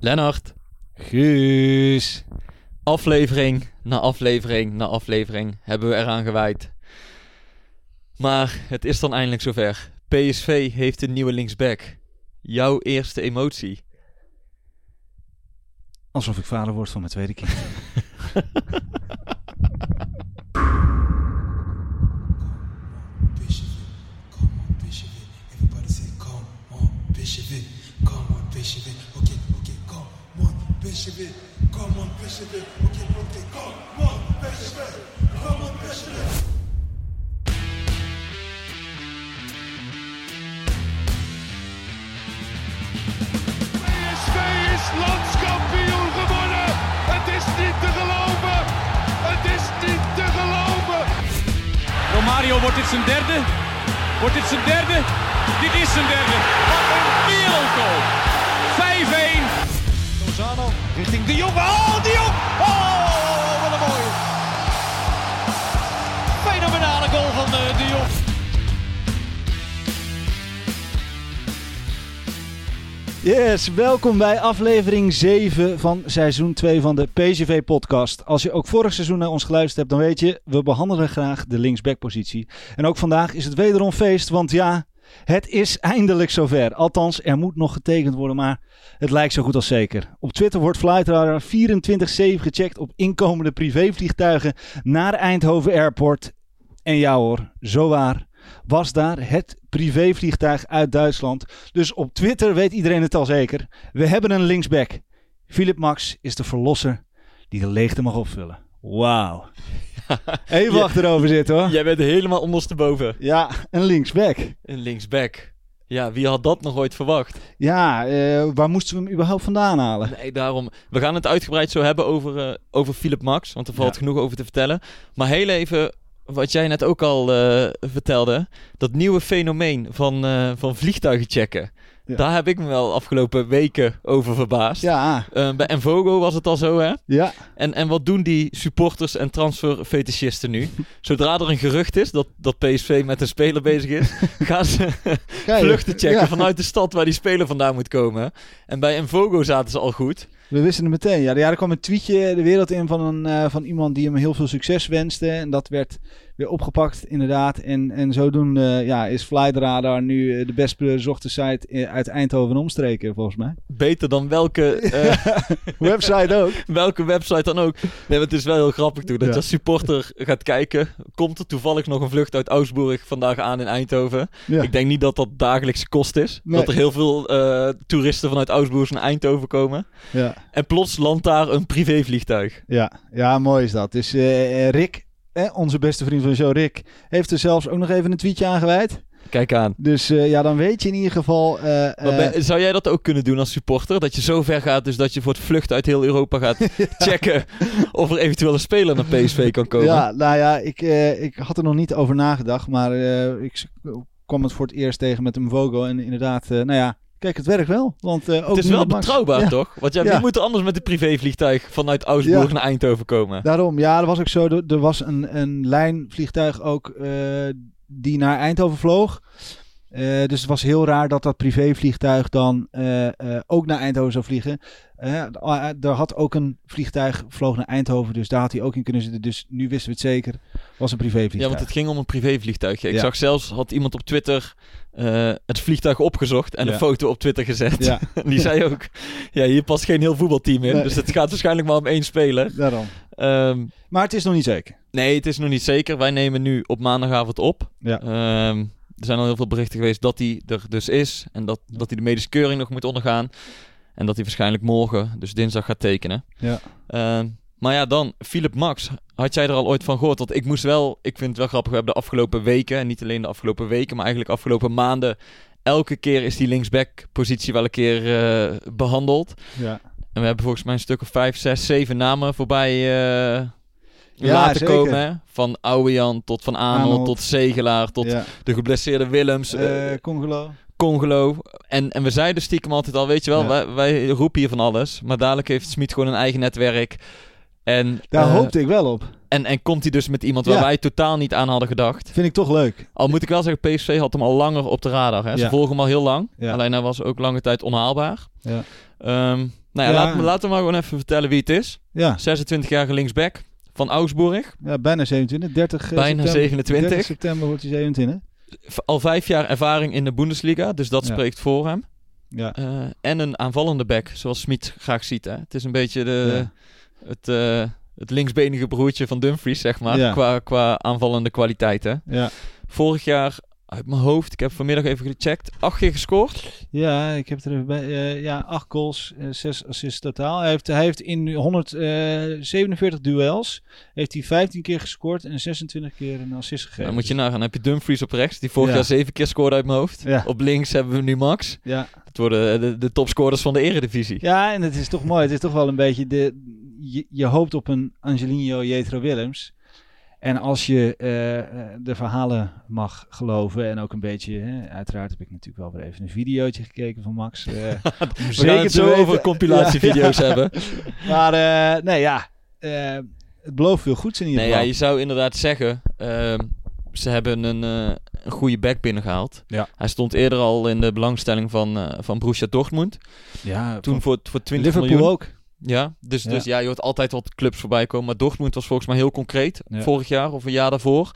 Lennart. Guus. Aflevering na aflevering na aflevering hebben we eraan gewijd. Maar het is dan eindelijk zover. PSV heeft een nieuwe linksback. Jouw eerste emotie. Alsof ik vader word van mijn tweede kind. Everybody say, come on, it. Come on, it. Okay, okay, come on, it. Come on, it. PSV is landskampioen gewonnen. Het is niet te geloven. Het is niet te geloven. Romario, wordt dit zijn derde? Wordt dit zijn derde? Dit is zijn derde. Wat een wereldgoal. 5-1. Richting de Jong. Oh, de Jong. Oh, wat een mooie. Fenomenale goal van eh, de Jong. Yes, welkom bij aflevering 7 van seizoen 2 van de PSV-podcast. Als je ook vorig seizoen naar ons geluisterd hebt, dan weet je, we behandelen graag de linksback-positie. En ook vandaag is het wederom feest, want ja, het is eindelijk zover. Althans, er moet nog getekend worden, maar het lijkt zo goed als zeker. Op Twitter wordt Flightradar 24-7 gecheckt op inkomende privévliegtuigen naar Eindhoven Airport. En ja hoor, zo waar was daar het privévliegtuig uit Duitsland. Dus op Twitter weet iedereen het al zeker. We hebben een linksback. Philip Max is de verlosser die de leegte mag opvullen. Wauw. Even achterover zitten hoor. Jij bent helemaal ondersteboven. Ja, een linksback. Een linksback. Ja, wie had dat nog ooit verwacht? Ja, eh, waar moesten we hem überhaupt vandaan halen? Nee, daarom. We gaan het uitgebreid zo hebben over, eh over Philip Max, want er valt Ja. genoeg over te vertellen. Maar heel even, wat jij net ook al eh, vertelde, dat nieuwe fenomeen van, van vliegtuigen checken. Ja. Daar heb ik me wel afgelopen weken over verbaasd. Ja, Eh, bij Envogo was het al zo, hè? ja. En, en wat doen die supporters en transferfetischisten nu? Zodra er een gerucht is dat, dat PSV met een speler bezig is, gaan ze vluchten checken ja. vanuit de stad waar die speler vandaan moet komen. En bij Envogo zaten ze al goed. We wisten het meteen. Ja, er kwam een tweetje de wereld in van, een, eh, van iemand die hem heel veel succes wenste. En dat werd weer opgepakt, inderdaad. En, en zodoende ja, is Flightradar nu eh, de best bezochte site eh, uit Eindhoven en omstreken, volgens mij. Beter dan welke, eh, Website ook. welke website dan ook. Nee, het is wel heel grappig toen. Dat Ja. je als supporter gaat kijken. Komt er toevallig nog een vlucht uit Augsburg vandaag aan in Eindhoven? Ja. Ik denk niet dat dat dagelijkse kost is. Nee. Dat er heel veel eh, toeristen vanuit Augsburg naar Eindhoven komen. Ja, En plots landt daar een privévliegtuig. ja. ja, mooi is dat. Dus eh, Rick, eh, onze beste vriend van de show, Rick, heeft er zelfs ook nog even een tweetje aan gewijd. Kijk aan. Dus eh, ja, dan weet je in ieder geval... ben- zou jij dat ook kunnen doen als supporter? Dat je zo ver gaat, dus dat je voor het vlucht uit heel Europa gaat checken of er eventueel een speler naar PSV kan komen? Ja, nou ja, ik, ik had er nog niet over nagedacht, maar ik kwam het voor het eerst tegen met een Vogo. En inderdaad, nou ja, kijk, het werkt wel. Want, eh, ook Het is wel betrouwbaar, Ja, toch? Want ja, Ja. wie moet er anders met een privévliegtuig vanuit Augsburg Ja. naar Eindhoven komen? Daarom, ja, dat was ook zo. Er, er was een, een lijnvliegtuig ook eh, die naar Eindhoven vloog. Eh, dus het was heel raar dat dat privévliegtuig dan eh, eh, ook naar Eindhoven zou vliegen. Er had ook een vliegtuig vloog naar Eindhoven, dus daar had hij ook in kunnen zitten. Dus nu wisten we het zeker. was een privévliegtuig. Ja, want het ging om een privévliegtuig. Ik Ja. zag zelfs, had iemand op Twitter het vliegtuig opgezocht en Ja. een foto op Twitter gezet. Ja, Die zei ook, ja, hier past geen heel voetbalteam in. Nee. Dus het gaat waarschijnlijk maar om één speler. daarom. Ehm, Maar het is nog niet zeker. nee, het is nog niet zeker. Wij nemen nu op maandagavond op. Ja. Ehm, er zijn al heel veel berichten geweest dat hij er dus is. En dat, dat hij de medische keuring nog moet ondergaan. En dat hij waarschijnlijk morgen, dus dinsdag, gaat tekenen. Ja. Ehm, maar ja, dan, Philip Max. Had jij er al ooit van gehoord? Want ik moest wel, ik vind het wel grappig. We hebben de afgelopen weken, en niet alleen de afgelopen weken, maar eigenlijk afgelopen maanden. Elke keer is die linksback-positie wel een keer eh, behandeld. Ja. En we hebben volgens mij een stuk of vijf, zes, zeven namen voorbij eh, Ja, laten zeker. komen. Hè? Van Ouwejan tot Van Aanholt, tot Zegelaar, tot de geblesseerde Willems, Eh, Congolo. Congolo. En, en we zeiden stiekem altijd al, weet je wel, wij, wij roepen hier van alles. Maar dadelijk heeft Smit gewoon een eigen netwerk. En, Daar eh, hoopte ik wel op. en, en komt hij dus met iemand waar Ja. wij totaal niet aan hadden gedacht. Vind ik toch leuk. Al moet ik wel zeggen, PSV had hem al langer op de radar. Hè? Ze Ja. volgen hem al heel lang. Ja. Alleen hij was ook lange tijd onhaalbaar. Ja. Ehm, nou ja. Laten, we, laten we maar gewoon even vertellen wie het is. Ja, 26-jarige linksback van Augsburg. ja bijna 27. 30 eh, Bijna september. 27. 30 september wordt hij 27. V- Al vijf jaar ervaring in de Bundesliga, dus dat Ja. spreekt voor hem. Ja. Eh, en een aanvallende back, zoals Smit graag ziet. Hè? Het is een beetje de, Ja. het, eh, het linksbenige broertje van Dumfries, zeg maar, Ja. qua, qua aanvallende kwaliteiten. Ja. Vorig jaar, uit mijn hoofd, ik heb vanmiddag even gecheckt, acht keer gescoord. ja, ik heb er even bij. eh, ja, 8 goals, eh, 6 assists totaal. Hij heeft, hij heeft in 147 duels heeft hij 15 keer gescoord en 26 keer een assist gegeven. Dan moet je nagaan, dan heb je Dumfries op rechts, die vorig Ja. jaar zeven keer scoorde uit mijn hoofd. Ja. Op links hebben we nu Max. Ja. Het worden de, de topscorers van de eredivisie. ja, en het is toch mooi. Het is toch wel een beetje de. Je, je hoopt op een Angelino Jetro Willems. En als je eh, eh, de verhalen mag geloven en ook een beetje, hè, uiteraard heb ik natuurlijk wel weer even een videootje gekeken van Max. om We zeker gaan het zo weten- over compilatievideo's Ja, hebben. Maar eh, nee, ja, het belooft veel goeds in ieder Nee, ja, geval. je zou inderdaad zeggen, ehm, ze hebben een, een goede back binnengehaald. Ja. Hij stond eerder al in de belangstelling van, eh van Borussia Dortmund. ja, Toen voor, voor 20 Liverpool miljoen. ook. Ja, dus Ja. dus ja, je hoort altijd wat clubs voorbij komen. Maar Dortmund was volgens mij heel concreet. Ja. Vorig jaar of een jaar daarvoor.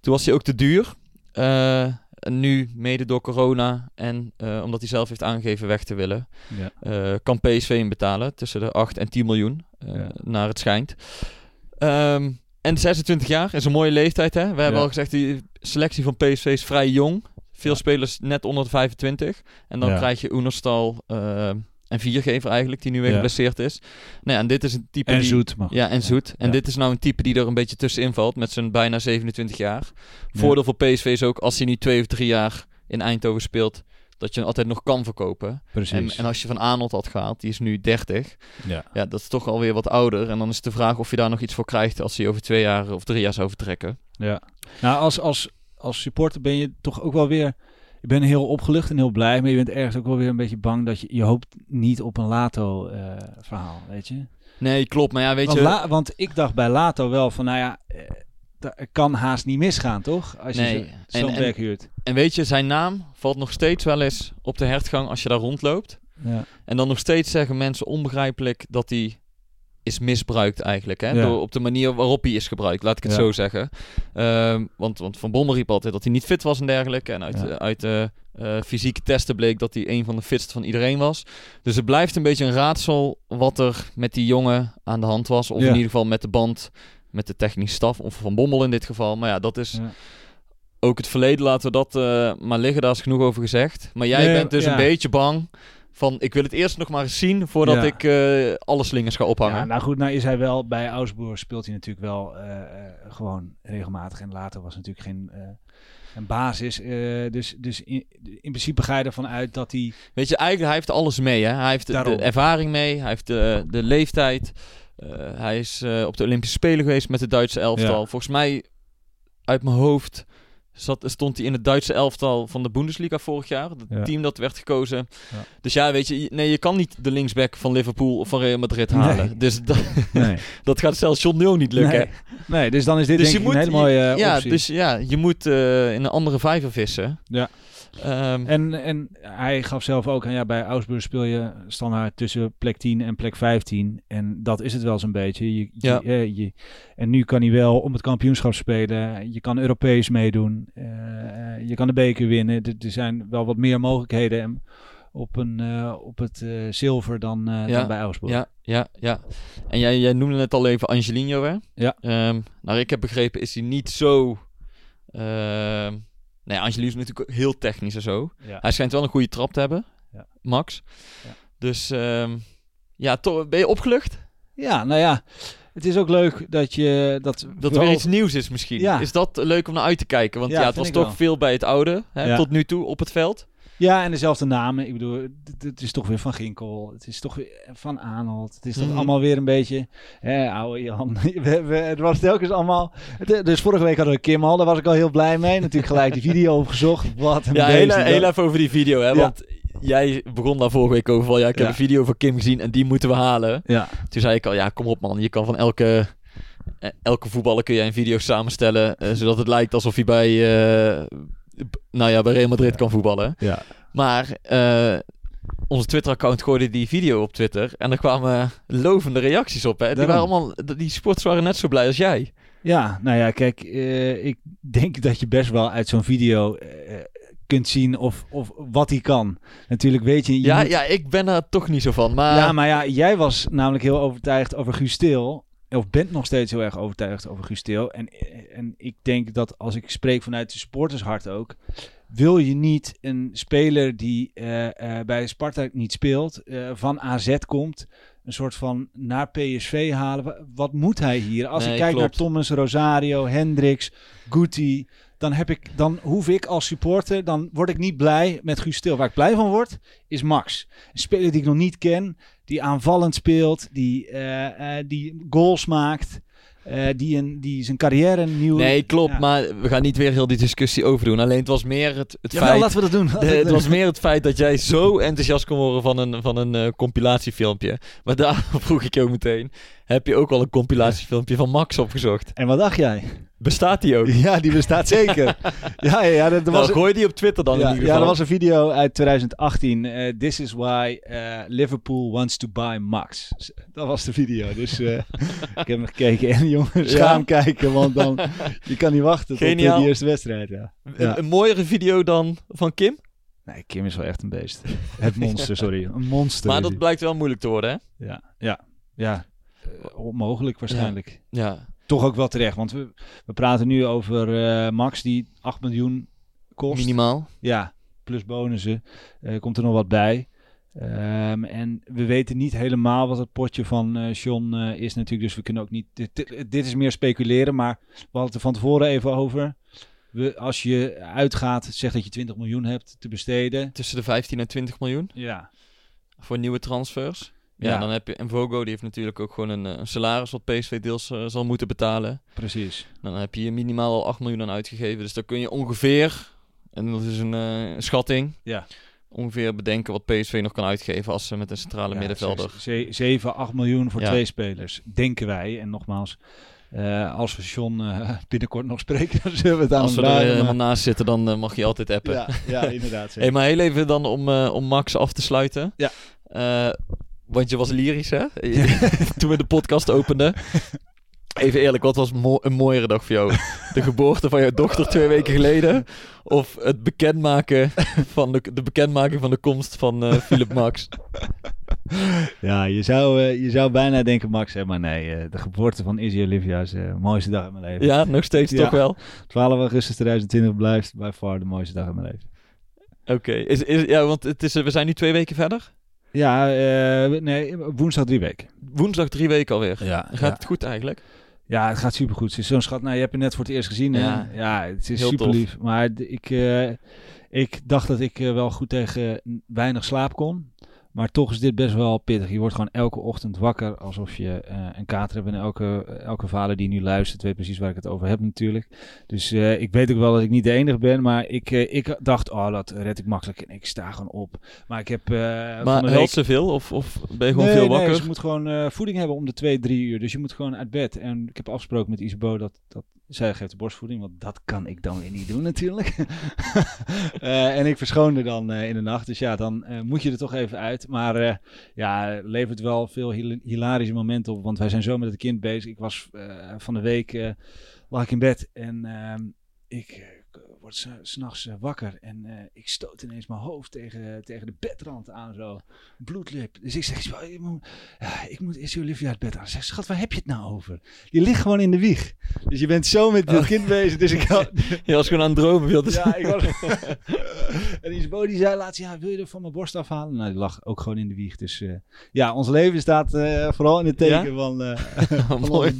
Toen was hij ook te duur. Eh, en nu, mede door corona en eh, omdat hij zelf heeft aangegeven weg te willen, Ja. eh, kan PSV hem betalen tussen de 8 en 10 miljoen, naar het schijnt. Ehm, en 26 jaar is een mooie leeftijd. Hè? We hebben al gezegd, die selectie van PSV is vrij jong. Veel spelers net onder de 25. En dan krijg je Oenerstal en Viergever eigenlijk, die nu weer Ja. geblesseerd is. Nou ja, en dit is een type En die... zoet. mag. Ja, en zoet. En Ja. dit is nou een type die er een beetje tussenin valt met zijn bijna 27 jaar. Voordeel voor PSV is ook als hij nu twee of drie jaar in Eindhoven speelt, dat je hem altijd nog kan verkopen. En, Precies. en als je van Arnold had gehaald, die is nu 30. ja. Ja, dat is toch alweer wat ouder. En dan is de vraag of je daar nog iets voor krijgt als hij over twee jaar of drie jaar zou vertrekken. Ja. Nou, als, als, als supporter ben je toch ook wel weer... Je bent heel opgelucht en heel blij, maar je bent ergens ook wel weer een beetje bang dat je... Je hoopt niet op een Lato-verhaal, weet je? Nee, klopt. Maar ja, weet Want, je... La- want ik dacht bij Lato wel van, nou ja... eh, dat kan haast niet misgaan, toch? Als je Nee. zo'n back huurt. En weet je, zijn naam valt nog steeds wel eens op de hertgang als je daar rondloopt. Ja. En dan nog steeds zeggen mensen onbegrijpelijk dat hij is misbruikt eigenlijk. Hè? Ja. Door, op de manier waarop hij is gebruikt, laat ik het Ja. zo zeggen. Ehm, want, want Van Bommel riep altijd dat hij niet fit was en dergelijke. En uit, Ja. eh, uit de eh, fysieke testen bleek dat hij een van de fitste van iedereen was. Dus het blijft een beetje een raadsel wat er met die jongen aan de hand was. Of in ieder geval met de band, met de technische staf. Of Van Bommel in dit geval. Maar ja, dat is ook het verleden. Laten we dat eh, maar liggen, daar is genoeg over gezegd. Maar jij bent dus een beetje bang van... ik wil het eerst nog maar eens zien voordat Ja. ik eh, alle slingers ga ophangen. Ja, nou goed, nou is hij wel bij Augsburg speelt hij natuurlijk wel eh, eh, gewoon regelmatig. En later was natuurlijk geen een basis. dus dus in, in principe ga je ervan uit dat hij... Weet je, eigenlijk hij heeft alles mee. Hè? Hij heeft de, Daarom. de ervaring mee, hij heeft de, de leeftijd. Hij is op de Olympische Spelen geweest met het Duitse elftal. Ja. Volgens mij, uit mijn hoofd, zat, stond hij in het Duitse elftal van de Bundesliga vorig jaar. Het Ja. team dat werd gekozen. Ja. Dus ja, weet je, je- nee, je kan niet de linksback van Liverpool of van Real Madrid halen. Nee. Dus dat, Nee, dat gaat zelfs John Nul niet lukken. nee. nee, dus dan is dit Dus denk je ik moet, een hele mooie eh, ja, optie. dus ja, je moet eh, in een andere vijver vissen. Ja. Ehm, En, en hij gaf zelf ook aan, ja, bij Augsburg speel je standaard tussen plek 10 en plek 15. En dat is het wel zo'n beetje. Je, Ja. eh, je- en nu kan hij wel om het kampioenschap spelen. Je kan Europees meedoen. Eh, je kan de beker winnen. Er, er zijn wel wat meer mogelijkheden en op, een, eh, op het eh, zilver dan, Ja, dan bij Augsburg. Ja, ja, ja. En jij, jij noemde net al even Angelino, hè? Ja. Ehm, nou, ik heb begrepen, is hij niet zo... nee, Angelino is natuurlijk heel technisch en zo. Ja. Hij schijnt wel een goede trap te hebben, Ja. Max. Ja. Dus ehm, ja, toch, ben je opgelucht? Ja, nou ja. Het is ook leuk dat je... Dat, Dat er weer iets nieuws is misschien. Is dat leuk om naar uit te kijken? Want Ja, het was toch wel. veel bij het oude, hè, tot nu toe op het veld. Ja, en dezelfde namen. Ik bedoel, het- is toch weer Van Ginkel. Het is toch weer Van Aanholt. Het is toch Mhm. allemaal weer een beetje... Hè, oude Jan. We, we, het was telkens allemaal... het- dus vorige week hadden we Kim al. Daar was ik al heel blij mee. Natuurlijk gelijk die video opgezocht. Wat een Ja, beest heel, even over die video, hè. Ja. Want jij begon daar vorige week over van, ja, ik heb Ja. een video van Kim gezien en die moeten we halen. Ja, Toen zei ik al, ja, kom op man, je kan van elke, eh, elke voetballer kun jij een video samenstellen, eh, zodat het lijkt alsof hij bij, eh, b- nou ja, bij Real Madrid kan voetballen. ja. Maar eh, onze Twitter-account gooide die video op Twitter en er kwamen lovende reacties op. Hè. Die, Daarom. waren allemaal, die sporters waren net zo blij als jij. Ja, nou ja, kijk, eh, ik denk dat je best wel uit zo'n video eh, kunt zien of, of wat hij kan. Natuurlijk weet je... je Ja, moet- ja, ik ben er toch niet zo van. Maar, ja, maar ja, jij was namelijk heel overtuigd over Guus. Of bent nog steeds heel erg overtuigd over Guus Til. En, en ik denk dat als ik spreek vanuit de supportershart ook... Wil je niet een speler die eh, eh, bij Sparta niet speelt, eh, van AZ komt, een soort van naar PSV halen? Wa- Wat moet hij hier? Als Nee, ik kijk klopt. naar Thomas, Rosario, Hendricks, Guti, dan, heb ik, dan hoef ik als supporter, dan word ik niet blij met Guus Til. Waar ik blij van word, is Max. Een speler die ik nog niet ken, die aanvallend speelt, die, eh, eh, die goals maakt, eh, die, een, die zijn carrière nieuw... Nee, klopt. Ja. Maar we gaan niet weer heel die discussie overdoen. Alleen het was meer het, het Jawel, feit... laten we dat doen. De- het was meer het feit dat jij zo enthousiast kon worden van een, van een compilatiefilmpje. Maar daar vroeg ik je ook meteen. Heb je ook al een compilatiefilmpje van Max opgezocht? En wat dacht jij? Bestaat die ook? Ja, die bestaat zeker. ja, ja, ja, dat, Nou, was, gooi die op Twitter dan in ja, ieder ja, geval. er was een video uit 2018. eh, This is why eh, Liverpool wants to buy Max. Dat was de video. Dus eh, ik heb hem gekeken. En jongen, schaam kijken. Want dan, je kan niet wachten tot Geniaal. eh, die eerste wedstrijd. Ja. Een, Ja. een mooiere video dan van Kim. Nee, Kim is wel echt een beest. Het monster, sorry. Een monster. Maar dat blijkt wel moeilijk te worden, hè? Ja, ja, ja. Eh, onmogelijk waarschijnlijk. Ja. Toch ook wel terecht. Want we, we praten nu over eh, Max die 8 miljoen kost. Minimaal. Ja, plus bonussen. Eh, komt er nog wat bij. Ehm, en we weten niet helemaal wat het potje van John eh, is natuurlijk. Dus we kunnen ook niet... Dit, dit- dit is meer speculeren, maar we hadden het er van tevoren even over. We, als je uitgaat, zeg dat je 20 miljoen hebt te besteden. Tussen de 15 en 20 miljoen Ja, voor nieuwe transfers. Ja, dan heb je... En Vogo, die heeft natuurlijk ook gewoon een, eh, een salaris wat PSV deels eh, zal moeten betalen. precies. Dan heb je hier minimaal al 8 miljoen aan uitgegeven. Dus dan kun je ongeveer, en dat is een eh, schatting, Ja. ongeveer bedenken wat PSV nog kan uitgeven als ze met een centrale Ja, middenvelder. zes- ze- 7, 8 miljoen voor Ja. twee spelers, denken wij. En nogmaals, als we John binnenkort nog spreken, dan zullen we het aan Als we er helemaal naast zitten, dan mag je altijd appen. ja, ja, inderdaad. Hey, maar heel even dan om, om Max af te sluiten. Ja. Want je was lyrisch, hè? Toen we de podcast openden. Even eerlijk, wat was mo- een mooiere dag voor jou? De geboorte van jouw dochter twee weken geleden? Of het bekendmaken van de, de bekendmaking van de komst van eh Philip Max? Ja, je zou, eh, je zou bijna denken Max, hè, maar nee, eh, de geboorte van Izzy Olivia is de mooiste dag in mijn leven. Ja, nog steeds Ja. toch wel? 12 augustus 2020 blijft by far de mooiste dag in mijn leven. Oké, is, is, ja, want het is, we zijn nu twee weken verder. Ja, eh, nee, woensdag drie weken. Woensdag drie weken alweer. Ja, Gaat ja. het goed eigenlijk? Ja, het gaat supergoed. Ze is zo'n schat. Nou, je hebt het net voor het eerst gezien. Ja. Ja, ja het is Heel super lief. Maar ik, eh, ik dacht dat ik eh, wel goed tegen weinig slaap kon. Maar toch is dit best wel pittig. Je wordt gewoon elke ochtend wakker alsof je eh, een kater hebt. En elke, elke vader die nu luistert weet precies waar ik het over heb natuurlijk. Dus eh, ik weet ook wel dat ik niet de enige ben. Maar ik, eh, ik dacht, oh dat red ik makkelijk. En ik sta gewoon op. Maar ik heb maar week... ze veel? Of, of ben je gewoon nee, veel nee, wakker? ze moet gewoon voeding hebben om de twee, drie uur. Dus je moet gewoon uit bed. En ik heb afgesproken met Isabo dat, dat zij geeft de borstvoeding. Want dat kan ik dan weer niet doen natuurlijk. En ik verschoonde dan in de nacht. Dus ja, dan moet je er toch even uit. Maar eh, ja, levert wel veel hil- hilarische momenten op. Want wij zijn zo met het kind bezig. Ik was eh, van de week, eh, lag ik in bed en ehm, ik... eh, word s- s'nachts eh, wakker en eh, ik stoot ineens mijn hoofd tegen, tegen de bedrand aan zo bloedlip. Dus ik zeg, "Joh, je moet- ja, ik moet eerst Olivia uit bed aan. Zeg, schat, waar heb je het nou over? Je ligt gewoon in de wieg. Dus je bent zo met het Oh. kind bezig. Dus ik had, Je was gewoon aan het dromen. Wilde ja, ik was... en die zei laatst, ja, wil je er van mijn borst afhalen? Nou, die lag ook gewoon in de wieg. Dus eh, ja, ons leven staat eh, vooral in het teken Ja? van, eh van Mooi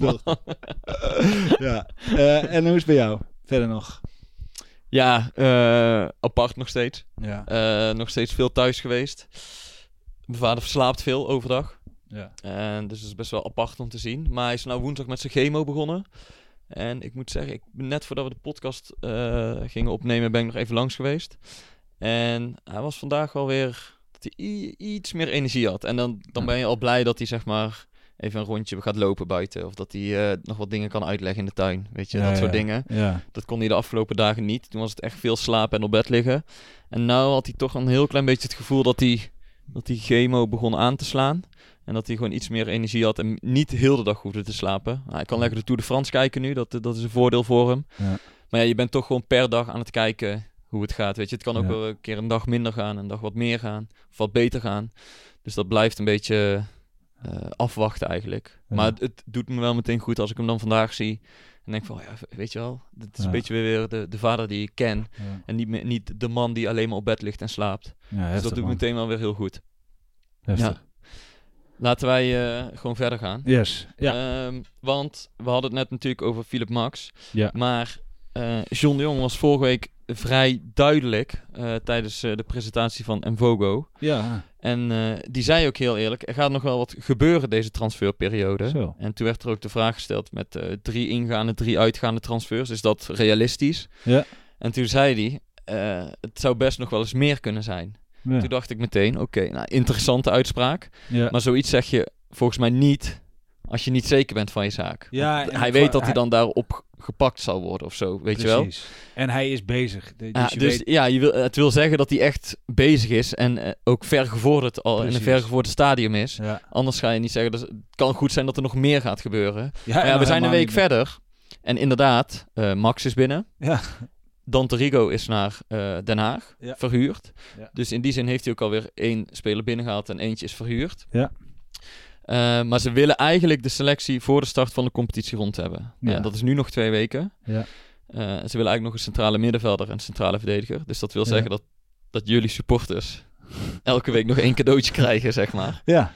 ja. Eh, en hoe is het bij jou? Verder nog? Ja, eh, apart nog steeds. Ja. Eh, nog steeds veel thuis geweest. Mijn vader verslaapt veel overdag. ja. En dus is best wel apart om te zien. Maar hij is nou woensdag met zijn chemo begonnen. En ik moet zeggen, ik net voordat we de podcast eh, gingen opnemen, ben ik nog even langs geweest. En hij was vandaag wel weer dat hij iets meer energie had. En dan, dan ben je al blij dat hij zeg maar even een rondje gaat lopen buiten. Of dat hij eh, nog wat dingen kan uitleggen in de tuin. Weet je, Ja, dat soort dingen. Ja. Dat kon hij de afgelopen dagen niet. Toen was het echt veel slapen en op bed liggen. En nu had hij toch een heel klein beetje het gevoel dat hij, dat hij chemo begon aan te slaan. En dat hij gewoon iets meer energie had en niet heel de dag hoefde te slapen. Nou, hij kan lekker de Tour de France kijken nu, dat, dat is een voordeel voor hem. Ja. Maar ja, je bent toch gewoon per dag aan het kijken hoe het gaat. Weet je, het kan ook wel een keer een dag minder gaan, een dag wat meer gaan, of wat beter gaan. Dus dat blijft een beetje eh, afwachten eigenlijk. Ja. Maar het, het doet me wel meteen goed als ik hem dan vandaag zie. En denk van, ja, weet je wel, dit is Ja. een beetje weer de, de vader die ik ken. Ja. En niet, meer- niet de man die alleen maar op bed ligt en slaapt. Ja, dus heftig, dat doet man. meteen wel weer heel goed. Heftig. Ja. Laten wij eh, gewoon verder gaan. Yes. Ja. Ehm, want we hadden het net natuurlijk over Philip Max. Ja. Maar eh, John de Jong was vorige week vrij duidelijk eh, tijdens eh, de presentatie van Mvogo. ja. En eh, die zei ook heel eerlijk, er gaat nog wel wat gebeuren deze transferperiode. Zo. En toen werd er ook de vraag gesteld met drie ingaande, drie uitgaande transfers. Is dat realistisch? Ja. En toen zei hij, het zou best nog wel eens meer kunnen zijn. Ja. Toen dacht ik meteen, oké, nou, interessante uitspraak. ja. Maar zoiets zeg je volgens mij niet als je niet zeker bent van je zaak. Ja, hij weet dat hij hij- dan daarop gepakt zal worden of zo, weet je wel? Precies. En hij is bezig. Dus, Ja, je dus weet... ja, je wil, het wil zeggen dat hij echt bezig is en eh, ook vergevorderd al in een vergevorderd stadium is. Ja. Anders ga je niet zeggen, dus het kan goed zijn dat er nog meer gaat gebeuren. Ja, Maar ja, en we zijn een week verder en inderdaad, eh, Max is binnen. Ja. Dante Rigo is naar eh, Den Haag, Ja. verhuurd. Ja. Dus in die zin heeft hij ook alweer één speler binnengehaald en eentje is verhuurd. Ja. Eh, maar ze willen eigenlijk de selectie voor de start van de competitie rond hebben. Ja. Ja. dat is nu nog twee weken. Ja. Eh, ze willen eigenlijk nog een centrale middenvelder en een centrale verdediger. Dus dat wil Ja. zeggen dat, dat jullie supporters elke week nog één cadeautje krijgen, zeg maar. Ja.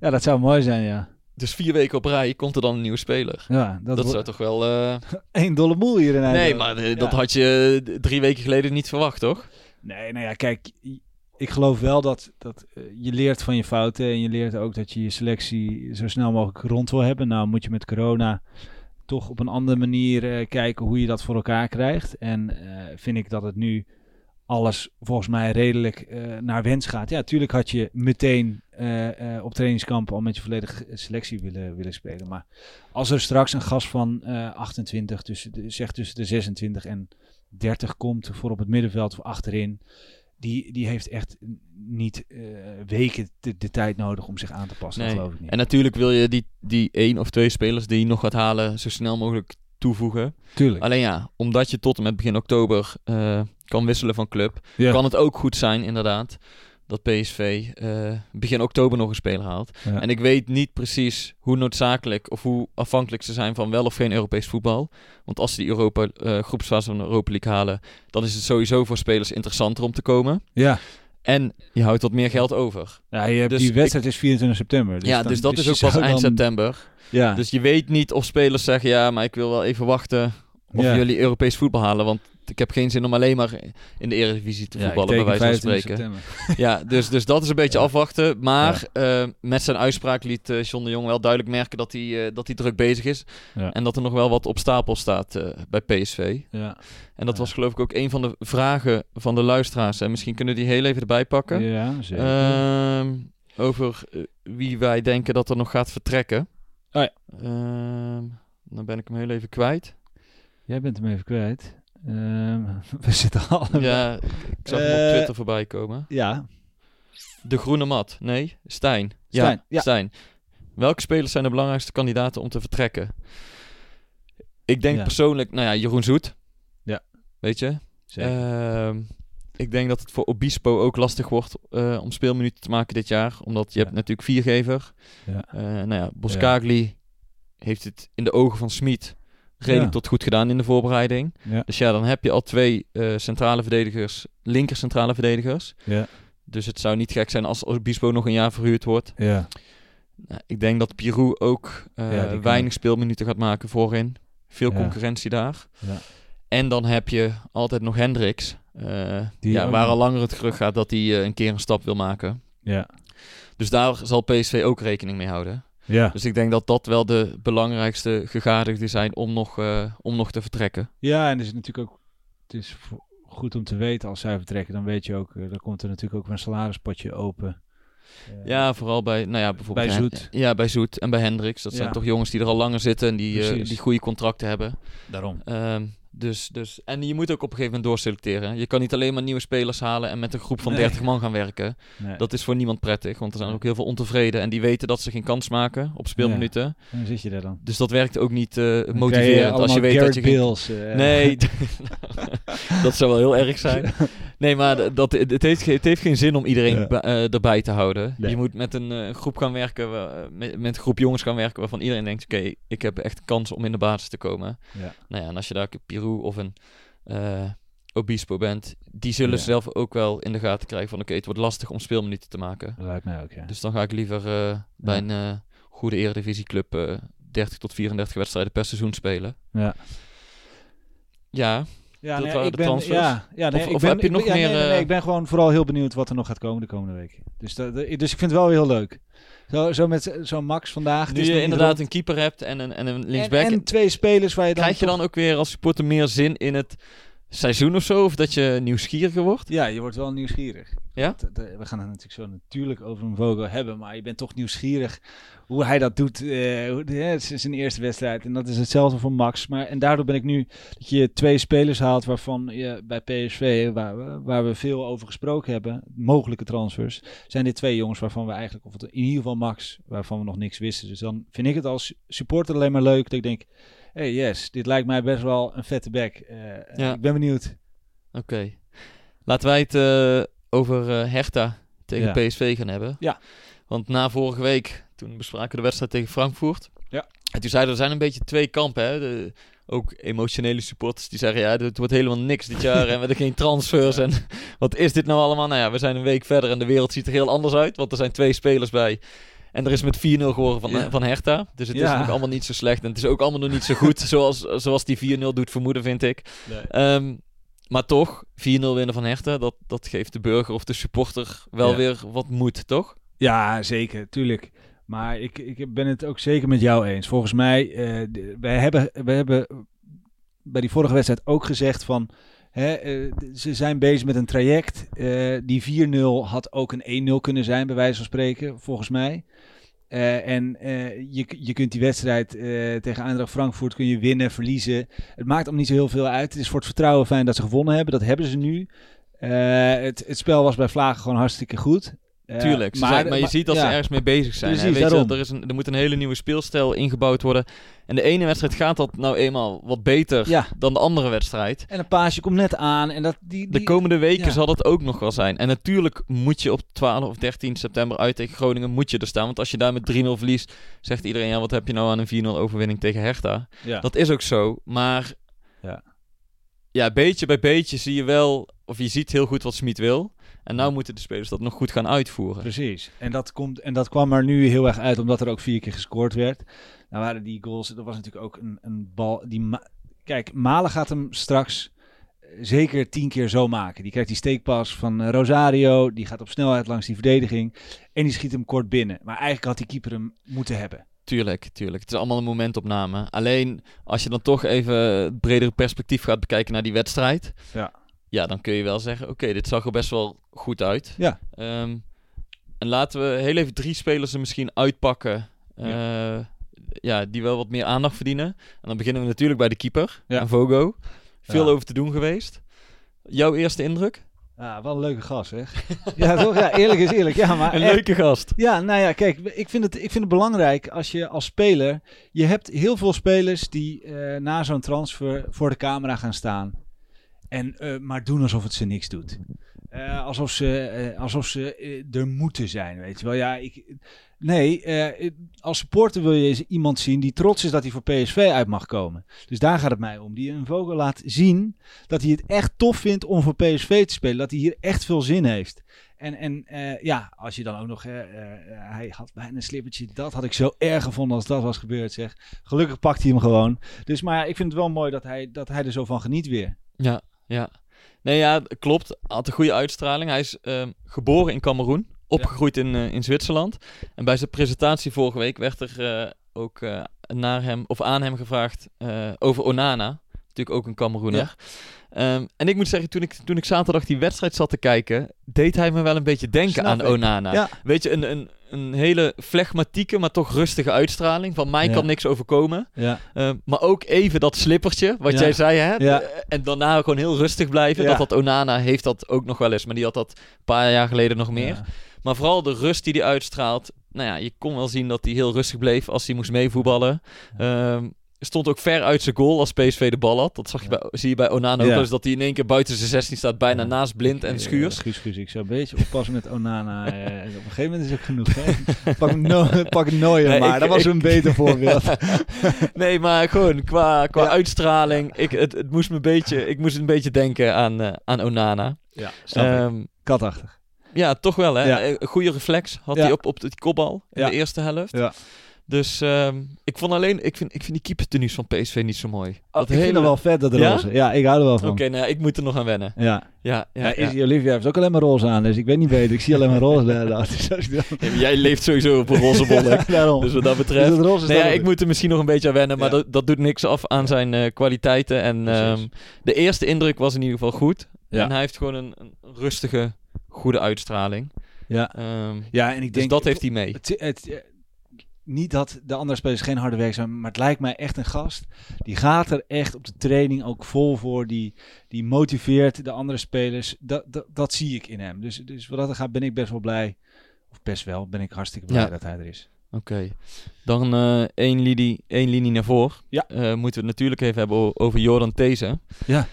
ja, dat zou mooi zijn, ja. Dus vier weken op rij komt er dan een nieuwe speler. Ja, dat, Dat, zou toch wel... eh, één dolle moel hier in Nee, maar eh, dat had je eh, drie weken geleden niet verwacht, toch? Nee, nou ja, kijk, ik geloof wel dat, dat eh, je leert van je fouten en je leert ook dat je je selectie zo snel mogelijk rond wil hebben. Nou moet je met corona toch op een andere manier eh, kijken hoe je dat voor elkaar krijgt. En eh, vind ik dat het nu alles volgens mij redelijk naar wens gaat. Ja, natuurlijk had je meteen op trainingskamp al met je volledige selectie willen, willen spelen. Maar als er straks een gast van eh 28, tussen de, tussen de 26 en 30 komt voor op het middenveld of achterin. Die, die heeft echt niet eh, weken de, de tijd nodig om zich aan te passen. Nee. Dat geloof ik niet. En natuurlijk wil je die, die één of twee spelers die je nog gaat halen zo snel mogelijk toevoegen. Tuurlijk. Alleen ja, omdat je tot en met begin oktober eh, kan wisselen van club, Ja. kan het ook goed zijn inderdaad dat PSV eh, begin oktober nog een speler haalt. Ja. En ik weet niet precies hoe noodzakelijk of hoe afhankelijk ze zijn van wel of geen Europees voetbal. Want als ze die Europa, eh, groepsfase van de Europa League halen, dan is het sowieso voor spelers interessanter om te komen. ja. En je houdt wat meer geld over. ja, je hebt Dus die wedstrijd is 24 september. ja, dan- dus dat is ook pas eind dan- september. Ja, Dus je weet niet of spelers zeggen, ja, maar ik wil wel even wachten of Ja. jullie Europees voetbal halen. Want ik heb geen zin om alleen maar in de Eredivisie te Ja, voetballen, bij teken wijze van 25 spreken. Ja, dus, dus dat is een beetje Ja. afwachten. Maar eh, met zijn uitspraak liet eh, John de Jong wel duidelijk merken dat hij, eh, dat hij druk bezig is. Ja. En dat er nog wel wat op stapel staat bij PSV. Ja. En dat Ja. was geloof ik ook een van de vragen van de luisteraars. En misschien kunnen die heel even erbij pakken. ja, zeker. Ehm, over wie wij denken dat er nog gaat vertrekken. Oh ja. Ehm, dan ben ik hem heel even kwijt. Jij bent hem even kwijt. Ehm, we zitten al... Ja, ik zag hem op Eh, Twitter voorbij komen. Ja. De groene mat. Nee, Stijn. Stijn, Ja, ja. Stijn. Welke spelers zijn de belangrijkste kandidaten om te vertrekken? Ik denk Ja. persoonlijk, nou ja, Jeroen Zoet. Ja. Weet je? Zeker. Ehm, ik denk dat het voor Obispo ook lastig wordt eh, om speelminuten te maken dit jaar. Omdat je Ja. hebt natuurlijk viergever. Ja. Eh, nou ja, Boskagli heeft het in de ogen van Smit redelijk Ja. tot goed gedaan in de voorbereiding. Ja. Dus ja, dan heb je al twee eh, centrale verdedigers, linker centrale verdedigers. Ja. Dus het zou niet gek zijn als Obispo nog een jaar verhuurd wordt. Ja. Nou, ik denk dat Pirou ook eh, weinig speelminuten gaat maken voorin. Veel concurrentie daar. Ja. En dan heb je altijd nog Hendricks. Die ja, waar al langer het gerucht gaat dat hij een keer een stap wil maken. Ja. Dus daar zal PSV ook rekening mee houden. Ja. Dus ik denk dat dat wel de belangrijkste gegadigden zijn om nog, eh, om nog te vertrekken. ja, en het is natuurlijk ook het is goed om te weten als zij vertrekken. Dan weet je ook, eh, dan komt er natuurlijk ook een salarispotje open. Eh, Ja, vooral bij, nou ja, bijvoorbeeld Bij Zoet. Ja, bij Zoet en bij Hendricks. Dat zijn Ja. toch jongens die er al langer zitten en die, die goede contracten hebben. daarom. Ehm, dus, dus, en je moet ook op een gegeven moment doorselecteren. Je kan niet alleen maar nieuwe spelers halen en met een groep van Nee. 30 man gaan werken. Nee. Dat is voor niemand prettig, want er zijn ook heel veel ontevreden en die weten dat ze geen kans maken op speelminuten. Dan zit je daar dan. Dus dat werkt ook niet krijg motiverend als je weet dat je geen... Eh, Nee, dat zou wel heel erg zijn. Nee, maar dat, het, heeft, het heeft geen zin om iedereen Ja. eh, erbij te houden. Nee. Je moet met een eh, groep gaan werken, eh, met, met een groep jongens gaan werken waarvan iedereen denkt, oké, ik heb echt kans om in de basis te komen. Ja. Nou ja, en als je daar een Pirou of een eh, Obispo bent, die zullen Ja. zelf ook wel in de gaten krijgen van, oké, het wordt lastig om speelminuten te maken. Dat lijkt mij ook, ja. Dus dan ga ik liever eh, bij een goede eredivisieclub eh 30 tot 34 wedstrijden per seizoen spelen. ja. Ja, Ja, nee, ik de ben, transfers? Ja, ja nee, Of- ik of ben, heb je nog meer, nee, nee, nee, eh, ik ben gewoon vooral heel benieuwd wat er nog gaat komen de komende weken. Dus, dat, dus ik vind het wel heel leuk. Zo, zo met zo'n Max vandaag. nu je inderdaad rond. een keeper hebt en een, en een en, linksback, en twee spelers waar je dan krijg je dan ook weer als supporter meer zin in het seizoen of zo? Of dat je nieuwsgieriger wordt? Ja, je wordt wel nieuwsgierig. Ja? Eh, We gaan het natuurlijk zo natuurlijk over een Vogo hebben, maar je bent toch nieuwsgierig hoe hij dat doet. eh, hè, het is zijn eerste wedstrijd en dat is hetzelfde voor Max. Maar, en daardoor ben ik nu dat je twee spelers haalt waarvan je bij PSV, waar we, waar we veel over gesproken hebben, mogelijke transfers, zijn dit twee jongens waarvan we eigenlijk, of in ieder geval Max, waarvan we nog niks wisten. Dus dan vind ik het als supporter alleen maar leuk dat ik denk, hey yes, dit lijkt mij best wel een vette back. Eh, Ja. Ik ben benieuwd. Oké. Laten wij het eh, over eh, Hertha tegen Ja. PSV gaan hebben. Ja. Want na vorige week, toen bespraken we de wedstrijd tegen Frankfurt. Ja. En toen zeiden er zijn een beetje twee kampen. Hè? De, ook emotionele supporters die zeggen, ja, het wordt helemaal niks dit jaar. en we hebben geen transfers. En wat is dit nou allemaal? Nou ja, we zijn een week verder en de wereld ziet er heel anders uit. Want er zijn twee spelers bij. En er is met 4-0 geworden van, Ja. van Hertha. Dus het is nog allemaal niet zo slecht. En het is ook allemaal nog niet zo goed zoals, zoals die 4-0 doet vermoeden, vind ik. Ehm, maar toch, 4-0 winnen van Hertha, dat, dat geeft de burger of de supporter wel Ja. weer wat moed, toch? Ja, zeker, tuurlijk. Maar ik, ik ben het ook zeker met jou eens. Volgens mij, d- wij, hebben, wij hebben bij die vorige wedstrijd ook gezegd van... Hè, eh, ze zijn bezig met een traject. Eh, die 4-0 had ook een 1-0 kunnen zijn, bij wijze van spreken, volgens mij. Eh, en eh, je, je kunt die wedstrijd eh, tegen Eindracht Frankfurt kun je winnen, verliezen. Het maakt allemaal niet zo heel veel uit. Het is voor het vertrouwen fijn dat ze gewonnen hebben. Dat hebben ze nu. Het, het spel was bij Vlagen gewoon hartstikke goed. Tuurlijk. Zijn- maar, je ziet dat ze ergens mee bezig zijn. Precies, Weet je, er, is een, er moet een hele nieuwe speelstijl ingebouwd worden. En de ene wedstrijd gaat dat nou eenmaal wat beter Ja. dan de andere wedstrijd. En een paasje komt net aan. En dat, die, De die, komende weken ja. zal dat ook nog wel zijn. En natuurlijk moet je op 12 of 13 september uit tegen Groningen moet je er staan. Want als je daar met 3-0 verliest, zegt iedereen... ja, wat heb je nou aan een 4-0 overwinning tegen Hertha? ja. Dat is ook zo, maar Ja. ja, beetje bij beetje zie je wel, of je ziet heel goed wat Smit wil. En nou moeten de spelers dat nog goed gaan uitvoeren. Precies. En dat, komt, en dat kwam er nu heel erg uit, omdat er ook vier keer gescoord werd. Nou waren die goals, dat was natuurlijk ook een, een bal. Die Ma- Kijk, Malen gaat hem straks eh, zeker tien keer zo maken. Die krijgt die steekpas van eh, Rosario, die gaat op snelheid langs die verdediging. En die schiet hem kort binnen. Maar eigenlijk had die keeper hem moeten hebben. Tuurlijk, tuurlijk. Het is allemaal een momentopname. Alleen als je dan toch even het bredere perspectief gaat bekijken naar die wedstrijd. Ja. Ja, dan kun je wel zeggen, oké, dit zag er best wel goed uit. Ja. Ehm, en laten we heel even drie spelers er misschien uitpakken. eh, ja, die wel wat meer aandacht verdienen. En dan beginnen we natuurlijk bij de keeper, Ja. Vogo. Veel Ja. over te doen geweest. Jouw eerste indruk? Ah, wel een leuke gast, zeg. ja, toch? Ja, eerlijk is eerlijk. Ja, maar Een echt- leuke gast. Ja, nou ja, kijk, ik vind, het, ik vind het belangrijk als je als speler... Je hebt heel veel spelers die eh, na zo'n transfer voor de camera gaan staan. En eh, maar doen alsof het ze niks doet. Eh, alsof ze, eh, alsof ze er moeten zijn, weet je wel. Ja, ik, nee, als supporter wil je iemand zien die trots is dat hij voor PSV uit mag komen. Dus daar gaat het mij om. Die een Vogel laat zien dat hij het echt tof vindt om voor PSV te spelen. Dat hij hier echt veel zin heeft. En, en ja, als je dan ook nog... hij had bijna een slippertje. Dat had ik zo erg gevonden als dat was gebeurd, zeg. Gelukkig pakt hij hem gewoon. Dus maar ja, ik vind het wel mooi dat hij, dat hij er zo van geniet weer. Ja, ja. Nee, ja, klopt. Had een goede uitstraling. Hij is ehm, geboren in Cameroen, opgegroeid in, eh, in Zwitserland. En bij zijn presentatie vorige week werd er eh, ook eh, naar hem, of aan hem gevraagd over Onana. Natuurlijk ook een Cameroener. Ehm, en ik moet zeggen, toen ik, toen ik zaterdag die wedstrijd zat te kijken, deed hij me wel een beetje denken Snap aan ik. Onana. Ja. Weet je, een, een, een hele flegmatieke, maar toch rustige uitstraling. Van mij Ja. kan niks overkomen. Ja, Ehm, maar ook even dat slippertje, wat Ja. jij zei, hè? Ja. En daarna gewoon heel rustig blijven. Dat had Onana heeft dat ook nog wel eens, maar die had dat een paar jaar geleden nog meer. Maar vooral de rust die hij uitstraalt. Nou ja, je kon wel zien dat hij heel rustig bleef als hij moest meevoetballen. Ehm, stond ook ver uit zijn goal als PSV de bal had. Dat zag je bij, zie je bij Onana ook Ja. eens, dat hij in één keer buiten zijn 16 staat, bijna Ja. naast Blind en Schuurs. Schuurs, Schuurs. Ik zou een beetje oppassen met Onana. eh, op een gegeven moment is het ook genoeg. Hè? Pak, no pak Neuer Nee, maar. ik- dat was ik- een beter voorbeeld. nee, maar gewoon qua, qua uitstraling. Ik, het, het moest me een beetje, ik moest een beetje denken aan, eh, aan Onana. ja, snap. Ehm, Katachtig. Ja, toch wel hè. Eh, goede reflex had hij op, op die kopbal in de eerste helft. Ja. Dus ehm, ik vond alleen, ik vind, ik vind die keepertenues van PSV niet zo mooi. Oh, ik vind het wel vet, dat Ja? roze. Ja, ik hou er wel van. Oké, nou, ik moet er nog aan wennen. Ja. Ja, ja, Ja, ja. Olivia heeft ook alleen maar roze aan, dus ik weet niet beter. Ik zie alleen maar roze. Dus Ja, maar Jij leeft sowieso op een roze bollek. Daarom. dus wat dat Dus betreft. roze Nee, op- ik moet er misschien nog een beetje aan wennen, maar dat, dat doet niks af aan zijn eh, kwaliteiten. En ehm, de eerste indruk was in ieder geval goed. Ja. En hij heeft gewoon een, een rustige, goede uitstraling. Ja. Ehm, ja, en ik dus denk... dat heeft hij mee. Het, het, niet dat de andere spelers geen harde werk zijn, maar het lijkt mij echt een gast. Die gaat er echt op de training ook vol voor. Die, die motiveert de andere spelers. Dat, dat, dat zie ik in hem. Dus, dus wat dat er gaat, ben ik best wel blij. Of best wel, ben ik hartstikke blij Ja. dat hij er is. Oké. Dan eh één, linie, één linie naar voren. Ja. Eh, moeten we het natuurlijk even hebben over Jordan These. Ja.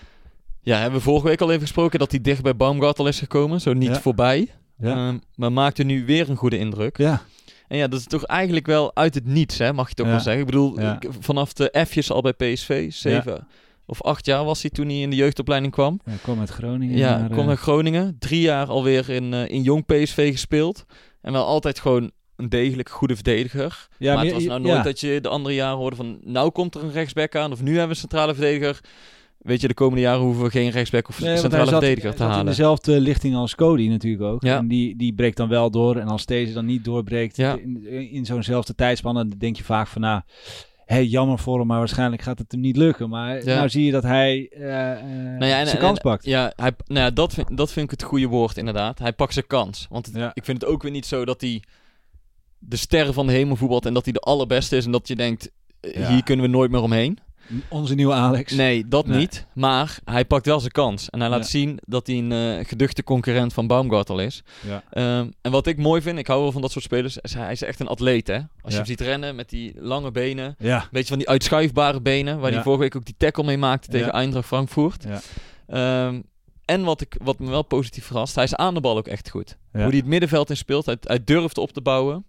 Ja, hebben we vorige week al even gesproken dat hij dicht bij Baumgartel is gekomen. Zo niet Ja. voorbij. Ja. Ehm, maar maakte nu weer een goede indruk. ja. En ja, dat is toch eigenlijk wel uit het niets, hè, mag je toch Ja. wel zeggen. Ik bedoel, Ja. ik- vanaf de F'jes al bij PSV. Zeven of acht jaar was hij toen hij in de jeugdopleiding kwam. Hij kwam uit Groningen. Ja, naar, kwam eh, naar Groningen. Drie jaar alweer in, eh, in jong PSV gespeeld. En wel altijd gewoon een degelijk goede verdediger. ja, maar het je- was nou ja. nooit dat je de andere jaren hoorde van... Nou komt er een rechtsback aan of nu hebben we een centrale verdediger. Weet je, de komende jaren hoeven we geen rechtsback of Nee, centrale verdediger hij te halen. in dezelfde lichting als Cody natuurlijk ook. Ja. En die, die breekt dan wel door. En als deze dan niet doorbreekt Ja. in, in zo'nzelfde tijdspanne, dan denk je vaak van nou, hé, jammer voor hem, maar waarschijnlijk gaat het hem niet lukken. Maar Ja. nou zie je dat hij eh, eh, Nou ja, en- zijn en- kans pakt. Ja, hij, nou ja dat, vind, dat vind ik het goede woord inderdaad. Hij pakt zijn kans. Want het- ik vind het ook weer niet zo dat hij de sterren van de hemel voetbalt... en dat hij de allerbeste is en dat je denkt... eh. Hier kunnen we nooit meer omheen. Onze nieuwe Alex. Nee, dat Nee. niet. Maar hij pakt wel zijn kans. En hij laat Ja. zien dat hij een eh, geduchte concurrent van Baumgartel is. Ja. Ehm, en wat ik mooi vind, ik hou wel van dat soort spelers, is hij is echt een atleet. Hè? Als je hem ziet rennen met die lange benen, Ja. een beetje van die uitschuifbare benen, waar Ja. hij vorige week ook die tackle mee maakte tegen Ja. Eindracht Frankfurt. Ja. Ehm, en wat, ik, wat me wel positief verrast, hij is aan de bal ook echt goed. Ja. Hoe hij het middenveld in speelt, hij, hij durft op te bouwen.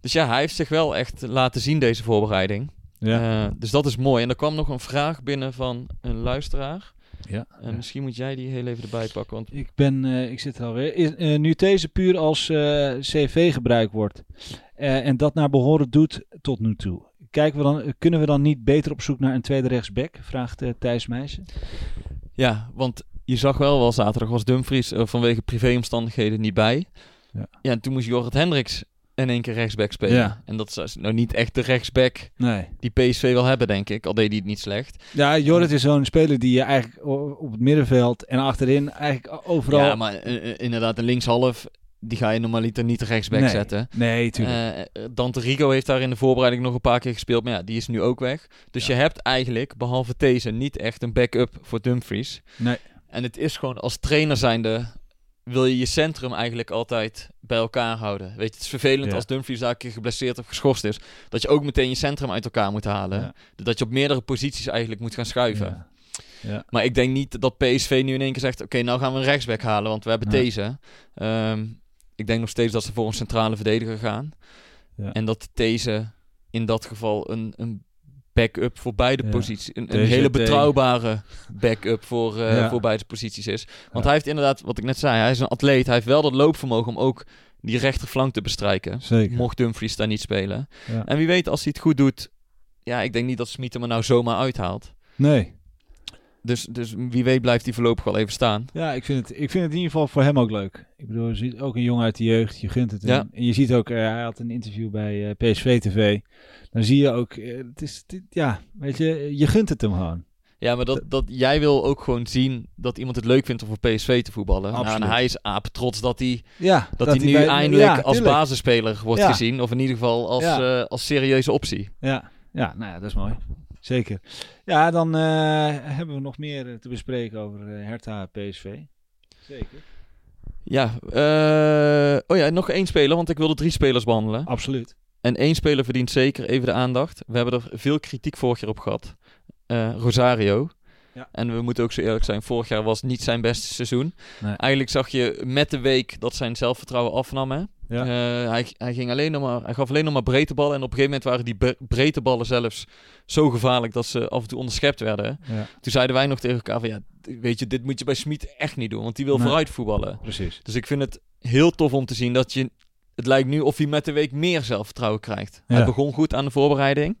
Dus ja, hij heeft zich wel echt laten zien deze voorbereiding. Ja. Eh, dus dat is mooi. En er kwam nog een vraag binnen van een luisteraar. Ja. En misschien moet jij die heel even erbij pakken. Want Ik, ben, eh, ik zit er alweer. Is, eh, nu deze puur als eh, CV gebruikt wordt eh, en dat naar behoren doet tot nu toe. Kijken we dan, kunnen we dan niet beter op zoek naar een tweede rechtsback? Vraagt eh, Thijs Meijsen. ja, want je zag wel wel zaterdag was Dumfries vanwege privéomstandigheden niet bij. Ja. ja, en toen moest Jorrit Hendricks in één keer rechtsback spelen. Ja. En dat is nou niet echt de rechtsback Nee. die PSV wil hebben, denk ik. Al deed hij het niet slecht. Ja, Jorrit is zo'n speler die je eigenlijk op het middenveld en achterin eigenlijk overal... Ja, maar eh, eh, inderdaad, een linkshalf, die ga je normaliter niet rechtsback nee. zetten. Nee, tuurlijk. Eh, Dante Rigo heeft daar in de voorbereiding nog een paar keer gespeeld. Maar ja, die is nu ook weg. Dus je hebt eigenlijk, behalve deze, niet echt een backup voor Dumfries. nee. En het is gewoon als trainer zijnde... wil je je centrum eigenlijk altijd bij elkaar houden. Weet je, het is vervelend Ja. als Dumfries daar een keer geblesseerd of geschorst is... dat je ook meteen je centrum uit elkaar moet halen. Ja. Dat je op meerdere posities eigenlijk moet gaan schuiven. Ja. Ja. Maar ik denk niet dat PSV nu in één keer zegt... oké, nou gaan we een rechtsback halen, want we hebben deze. Ehm, ik denk nog steeds dat ze voor een centrale verdediger gaan. Ja. En dat deze in dat geval een, een backup voor beide Ja. posities. Een, hele betrouwbare backup voor, eh, Ja. voor beide posities is. Want Ja. hij heeft inderdaad, wat ik net zei, hij is een atleet. Hij heeft wel dat loopvermogen om ook die rechterflank te bestrijken. Zeker. Mocht Dumfries daar niet spelen. En wie weet, als hij het goed doet... Ja, ik denk niet dat Smit hem er nou zomaar uithaalt. Nee. Dus, dus wie weet blijft hij voorlopig wel even staan. Ja, ik vind, het, ik vind het in ieder geval voor hem ook leuk. Ik bedoel, je ziet ook een jongen uit de jeugd, je gunt het hem. Ja. En je ziet ook, eh, hij had een interview bij eh, PSV TV. Dan zie je ook, eh, het is, dit- ja, weet je, je gunt het hem gewoon. Ja, maar dat, dat, jij wil ook gewoon zien dat iemand het leuk vindt om voor PSV te voetballen. Nou, en hij is aap trots dat hij, Ja, dat hij nu bij- eindelijk ja, als basisspeler wordt Ja. gezien. Of in ieder geval als, als serieuze optie. Ja, ja, nou ja, dat is mooi. Zeker. Ja, dan eh, hebben we nog meer eh, te bespreken over eh, Hertha PSV. Zeker. Ja, eh, oh ja, nog één speler, want ik wilde drie spelers behandelen. Absoluut. En één speler verdient zeker even de aandacht. We hebben er veel kritiek vorig jaar op gehad. Eh, Rosario. Ja. En we moeten ook zo eerlijk zijn, vorig jaar was niet zijn beste seizoen. Nee. Eigenlijk zag je met de week dat zijn zelfvertrouwen afnam. Hè? Ja. Eh, hij, hij, ging alleen nog maar, hij gaf alleen nog maar breedte ballen. En op een gegeven moment waren die bre- breedte ballen zelfs zo gevaarlijk dat ze af en toe onderschept werden. Ja, Toen zeiden wij nog tegen elkaar van ja, weet je, dit moet je bij Smit echt niet doen. Want die wil Nee. vooruit voetballen. precies. Dus ik vind het heel tof om te zien dat je... Het lijkt nu of hij met de week meer zelfvertrouwen krijgt. Ja. Hij begon goed aan de voorbereiding.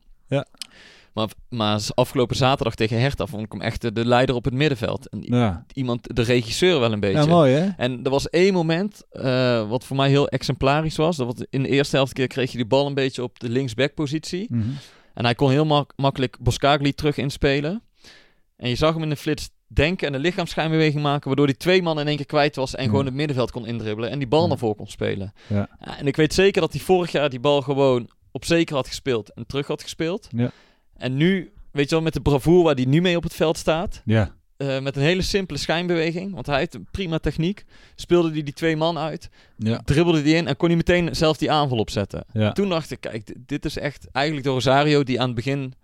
Maar, maar afgelopen zaterdag tegen Hertha vond ik hem echt de, de leider op het middenveld. En i- Ja, iemand, de regisseur wel een beetje. ja mooi hè? En er was één moment eh, wat voor mij heel exemplarisch was. Dat was in de eerste helft keer kreeg je die bal een beetje op de linksback-positie. Mhm. En hij kon heel mak- makkelijk Boskagli terug inspelen. En je zag hem in de flits denken en een lichaamsschijnbeweging maken... waardoor hij twee man in één keer kwijt was... en Ja. gewoon het middenveld kon indribbelen... en die bal Ja. naar voren kon spelen. Ja, En ik weet zeker dat hij vorig jaar die bal gewoon op zeker had gespeeld... en terug had gespeeld. Ja. En nu, weet je wel, met de bravoure waar hij nu mee op het veld staat... Ja, eh, met een hele simpele schijnbeweging... want hij heeft een prima techniek... speelde hij die twee man uit... ja, dribbelde die in... en kon hij meteen zelf die aanval opzetten. ja. Toen dacht ik, kijk, dit- dit is echt eigenlijk de Rosario die aan het begin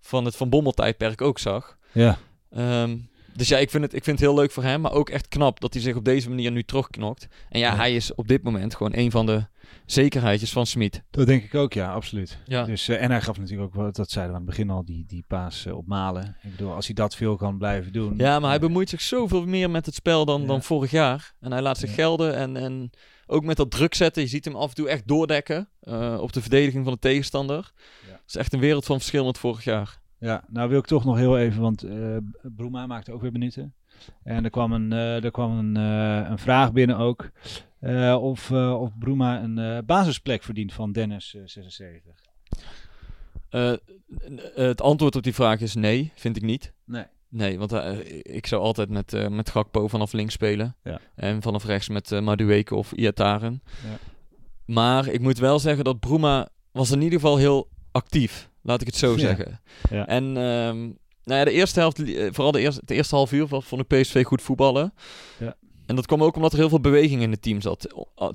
van het Van Bommel tijdperk ook zag. ja. Ehm, dus ja, ik vind, het, ik vind het heel leuk voor hem, maar ook echt knap dat hij zich op deze manier nu terugknokt. En ja, Ja. hij is op dit moment gewoon een van de zekerheidjes van Smit. Dat denk ik ook, ja, absoluut. Ja. Dus, eh, en hij gaf natuurlijk ook, dat zeiden we aan het begin al, die, die paas eh, op Malen. Ik bedoel, als hij dat veel kan blijven doen. ja, maar hij eh, bemoeit zich zoveel meer met het spel dan, Ja. dan vorig jaar. En hij laat zich gelden en, en ook met dat druk zetten. Je ziet hem af en toe echt doordekken op de verdediging van de tegenstander. Ja. Het is echt een wereld van verschil met vorig jaar. Ja, nou wil ik toch nog heel even, want eh Broema maakte ook weer minuten. En er kwam een, eh, er kwam een, eh, een vraag binnen ook. of, of Broema een basisplek verdient van Dennis eh, 76. Eh, het antwoord op die vraag is nee, vind ik niet. Nee. Nee, want ik zou altijd met, met Gakpo vanaf links spelen. Ja. En vanaf rechts met Madueke of Iataren. Ja. Maar ik moet wel zeggen dat Bruma was in ieder geval heel actief. Laat ik het zo zeggen. Ja. En ehm, nou ja, de eerste helft, eh, vooral de eerste, de eerste half uur vond ik PSV goed voetballen. Ja. En dat kwam ook omdat er heel veel beweging in het team zat.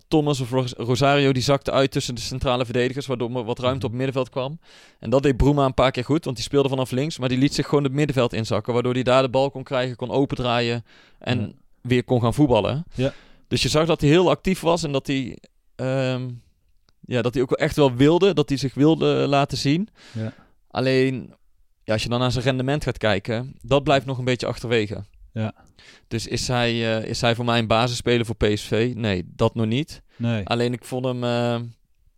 Thomas of Ros- Rosario die zakte uit tussen de centrale verdedigers, waardoor er wat ruimte op het middenveld kwam. En dat deed Bruma een paar keer goed, want die speelde vanaf links, maar die liet zich gewoon het middenveld inzakken, waardoor hij daar de bal kon krijgen, kon opendraaien en Ja. weer kon gaan voetballen. Ja. Dus je zag dat hij heel actief was en dat hij, ehm, ja, dat hij ook wel echt wel wilde, dat hij zich wilde laten zien. Ja. Alleen, ja, als je dan naar zijn rendement gaat kijken, dat blijft nog een beetje achterwege. Ja. Dus is hij, eh, is hij voor mij een basisspeler voor PSV? Nee, dat nog niet. Nee. Alleen ik vond hem, eh,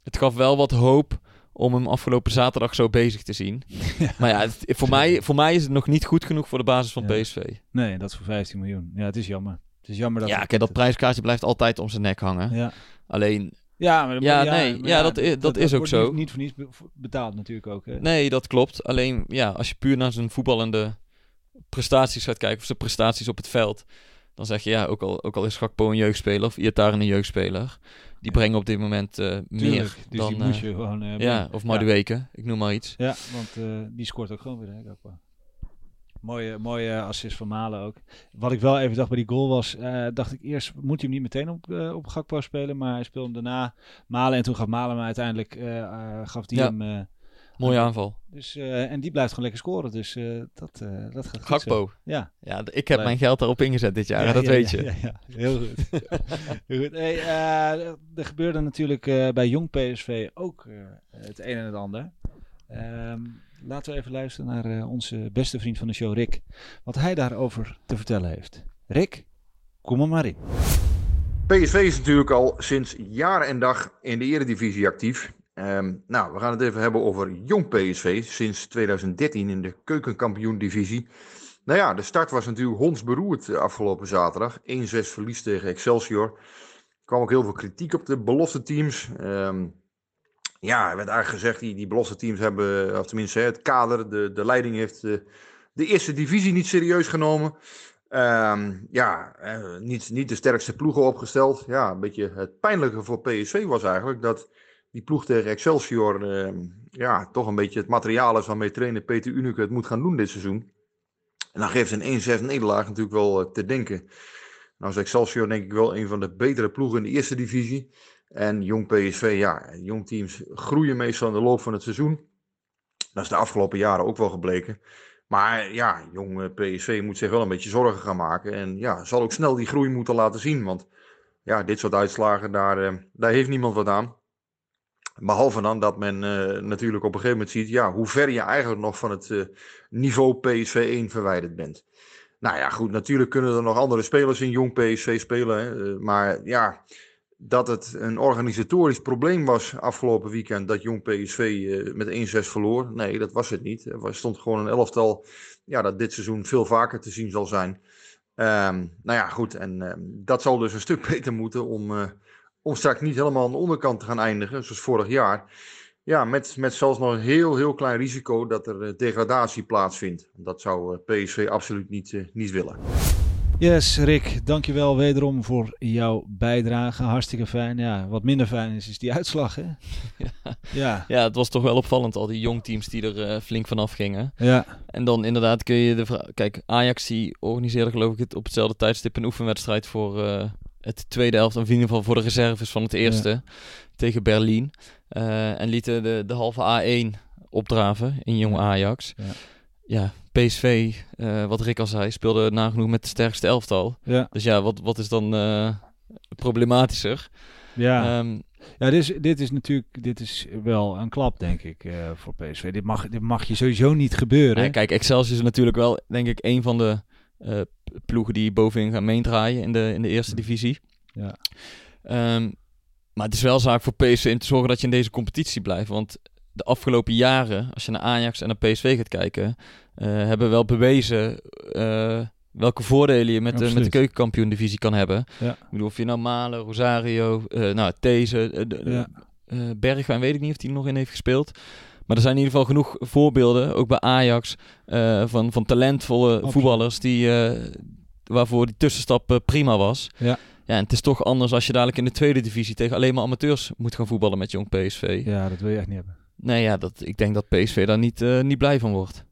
het gaf wel wat hoop om hem afgelopen zaterdag zo bezig te zien. Maar ja, het- voor, mij, voor mij is het nog niet goed genoeg voor de basis van Ja. PSV. nee, dat is voor 15 miljoen. Ja, het is jammer. Het is jammer dat... Ja, kijk, dat prijskaartje blijft altijd om zijn nek hangen. Ja. Alleen, Ja, maar, Ja, nee, maar ja, dat dat is ook zo. Niet, niet voor niets be- betaald natuurlijk ook. Hè? nee, dat klopt. Alleen, ja, als je puur naar zijn voetballende prestaties gaat kijken, of zijn prestaties op het veld, dan zeg je, ja, ook al, ook al is Gakpo een jeugdspeler of Iataren een jeugdspeler, die brengen op dit moment eh, meer dus dan... die moet je gewoon... eh, ja, of Madueke, ik noem maar iets. Ja, want die scoort ook gewoon weer, hè, Gakpo. Mooie, mooie assist van Malen ook. Wat ik wel even dacht bij die goal was, eh, dacht ik eerst, moet hij hem niet meteen op, eh, op Gakpo spelen, maar hij speelde hem daarna Malen en toen gaf Malen hem uiteindelijk, eh, gaf die Ja. hem... Mooie aanval. dus, en die blijft gewoon lekker scoren, dus dat, dat gaat goed. Gakpo. Ja. Ja, d- ik heb Leuk. mijn geld daarop ingezet dit jaar, Ja, dat ja, weet ja, je. Ja, ja, heel goed. heel goed. Hey, er gebeurde natuurlijk bij Jong PSV ook het een en het ander. Ehm, laten we even luisteren naar eh, onze beste vriend van de show, Rick. Wat hij daarover te vertellen heeft. Rick, kom er maar in. PSV is natuurlijk al sinds jaar en dag in de Eredivisie actief. Ehm, nou, we gaan het even hebben over jong PSV sinds 2013 in de keukenkampioen-divisie. Nou ja, de start was natuurlijk hondsberoerd de afgelopen zaterdag. 1-6 verlies tegen Excelsior. Er kwam ook heel veel kritiek op de belofte teams. Ehm, ja, er werd eigenlijk gezegd, die, die belofte teams hebben, of tenminste het kader, de, de leiding heeft de, de eerste divisie niet serieus genomen. Ehm, ja, eh, niet, niet de sterkste ploegen opgesteld. Ja, een beetje het pijnlijke voor PSV was eigenlijk dat die ploeg tegen Excelsior ehm, ja, toch een beetje het materiaal is waarmee trainer Peter Unike het moet gaan doen dit seizoen. En dan geeft een 1-6 nederlaag natuurlijk wel eh, te denken. Nou is Excelsior denk ik wel een van de betere ploegen in de eerste divisie. En jong PSV, ja, jong teams groeien meestal in de loop van het seizoen. Dat is de afgelopen jaren ook wel gebleken. Maar ja, jong eh, PSV moet zich wel een beetje zorgen gaan maken. En ja, zal ook snel die groei moeten laten zien. Want ja, dit soort uitslagen, daar, eh, daar heeft niemand wat aan. Behalve dan dat men uh, natuurlijk op een gegeven moment ziet ja, hoe ver je eigenlijk nog van het niveau PSV 1 verwijderd bent. Nou ja, goed, natuurlijk kunnen er nog andere spelers in jong PSV spelen. Hè, maar ja, dat het een organisatorisch probleem was afgelopen weekend dat jong PSV uh, met 1-6 verloor. Nee, dat was het niet. Er stond gewoon een elftal ja, dat dit seizoen veel vaker te zien zal zijn. Um, nou ja, goed. En um, dat zal dus een stuk beter moeten om, uh, om straks niet helemaal aan de onderkant te gaan eindigen, zoals vorig jaar. Ja, met, met zelfs nog een heel, heel klein risico dat er uh, degradatie plaatsvindt. Dat zou PSV absoluut niet, niet willen. Yes, Rick, dankjewel wederom voor jouw bijdrage. Hartstikke fijn. Ja, wat minder fijn is, is die uitslag, hè? Ja. Ja. ja, het was toch wel opvallend, al die jongteams die er uh, flink vanaf gingen. Ja. En dan inderdaad kun je de vraag... Kijk, Ajax die organiseerde geloof ik het op hetzelfde tijdstip een oefenwedstrijd voor uh, het tweede helft. Of in ieder geval voor de reserves van het eerste ja. tegen Berlin. Uh, en lieten de, de halve A1 opdraven in jong Ajax. Ja. ja, PSV, uh, wat Rick al zei, speelde nagenoeg met de sterkste elftal. Ja. Dus ja, wat, wat is dan uh, problematischer? Ja, um, ja dit, is, dit is natuurlijk dit is wel een klap, denk ik, uh, voor PSV. Dit mag, dit mag je sowieso niet gebeuren. Kijk, Excelsior is natuurlijk wel, denk ik, een van de ploegen die bovenin gaan meendraaien in de, in de eerste divisie. Ja. Um, maar het is wel zaak voor PSV om te zorgen dat je in deze competitie blijft. Want de afgelopen jaren, als je naar Ajax en naar PSV gaat kijken, uh, hebben wel bewezen uh, welke voordelen je met, de, met de keukenkampioen-divisie kan hebben. Ja. Ik bedoel, of je nou Malen, Rosario, uh, nou, These, ja. Bergwijn, weet ik niet of hij er nog in heeft gespeeld. Maar er zijn in ieder geval genoeg voorbeelden, ook bij Ajax, van, van talentvolle Absoluut. voetballers die, waarvoor die tussenstap prima was. Ja. Ja, en het is toch anders als je dadelijk in de tweede divisie tegen alleen maar amateurs moet gaan voetballen met jong PSV. Ja, dat wil je echt niet hebben. Nee, ja, dat, ik denk dat PSV daar niet, uh, niet blij van wordt.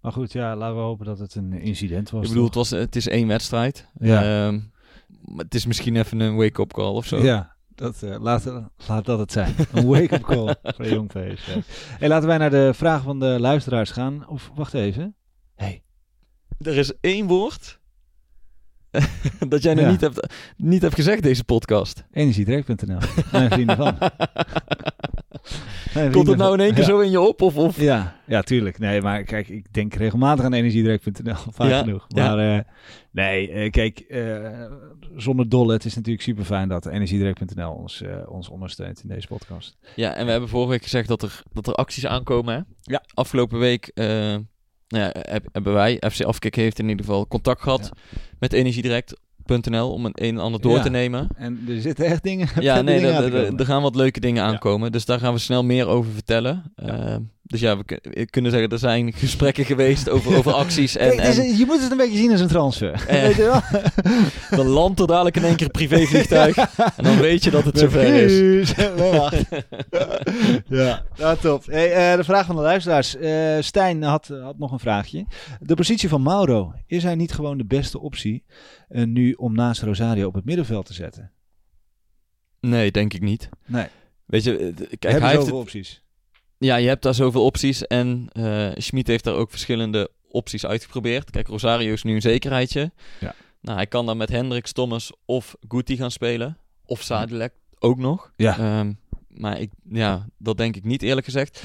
Maar goed, ja, laten we hopen dat het een incident was. Ik bedoel, het, was, het is één wedstrijd. Ja. Uh, het is misschien even een wake-up call of zo. Ja, dat, uh, laat, laat dat het zijn. Een wake-up call voor jong PSV. Hey, laten wij naar de vraag van de luisteraars gaan. Of wacht even. Hey. Er is één woord dat jij nog Ja. niet, hebt, niet hebt gezegd deze podcast. Energiedirect.nl. Mijn vrienden van. Mijn Komt het nou in één keer zo in je op? Of, of? Ja. ja, tuurlijk. Nee, maar kijk, ik denk regelmatig aan energiedirect.nl. Vaak Ja, genoeg. Maar eh, nee, eh, kijk, eh, zonder dolle, het is natuurlijk super fijn dat energiedirect.nl ons, ons ondersteunt in deze podcast. Ja, en we hebben vorige week gezegd dat er, dat er acties aankomen. Hè? Ja. Afgelopen week nou ja, heb- hebben wij, FC Afkik heeft in ieder geval contact gehad met energiedirect.nl om een een en ander door Ja. te nemen. En er zitten echt dingen. Ja, nee, dingen er- er- er gaan wat leuke dingen aankomen. Dus daar gaan we snel meer over vertellen. Uh, dus ja, we we kunnen zeggen, er zijn gesprekken geweest over, over acties. En, Kijk, en je moet het een beetje zien als een transfer. Eh. Weet je wel? dan landt er dadelijk in één keer een privévliegtuig. en dan weet je dat het zover is. Ja, ja, top. Hey, eh, de vraag van de luisteraars. Eh, Stijn had, had nog een vraagje. De positie van Mauro, is hij niet gewoon de beste optie eh, nu om naast Rosario op het middenveld te zetten? Nee, denk ik niet. Nee, Weet je, eh, kijk, hij heeft het- opties. Ja, je hebt daar zoveel opties. En eh Schmid heeft daar ook verschillende opties uitgeprobeerd. Kijk, Rosario is nu een zekerheidje. Ja. Nou, hij kan dan met Hendricks, Thomas of Guti gaan spelen. Of Sadilek ook nog. Ja. Ehm, maar ik, ja, dat denk ik niet eerlijk gezegd.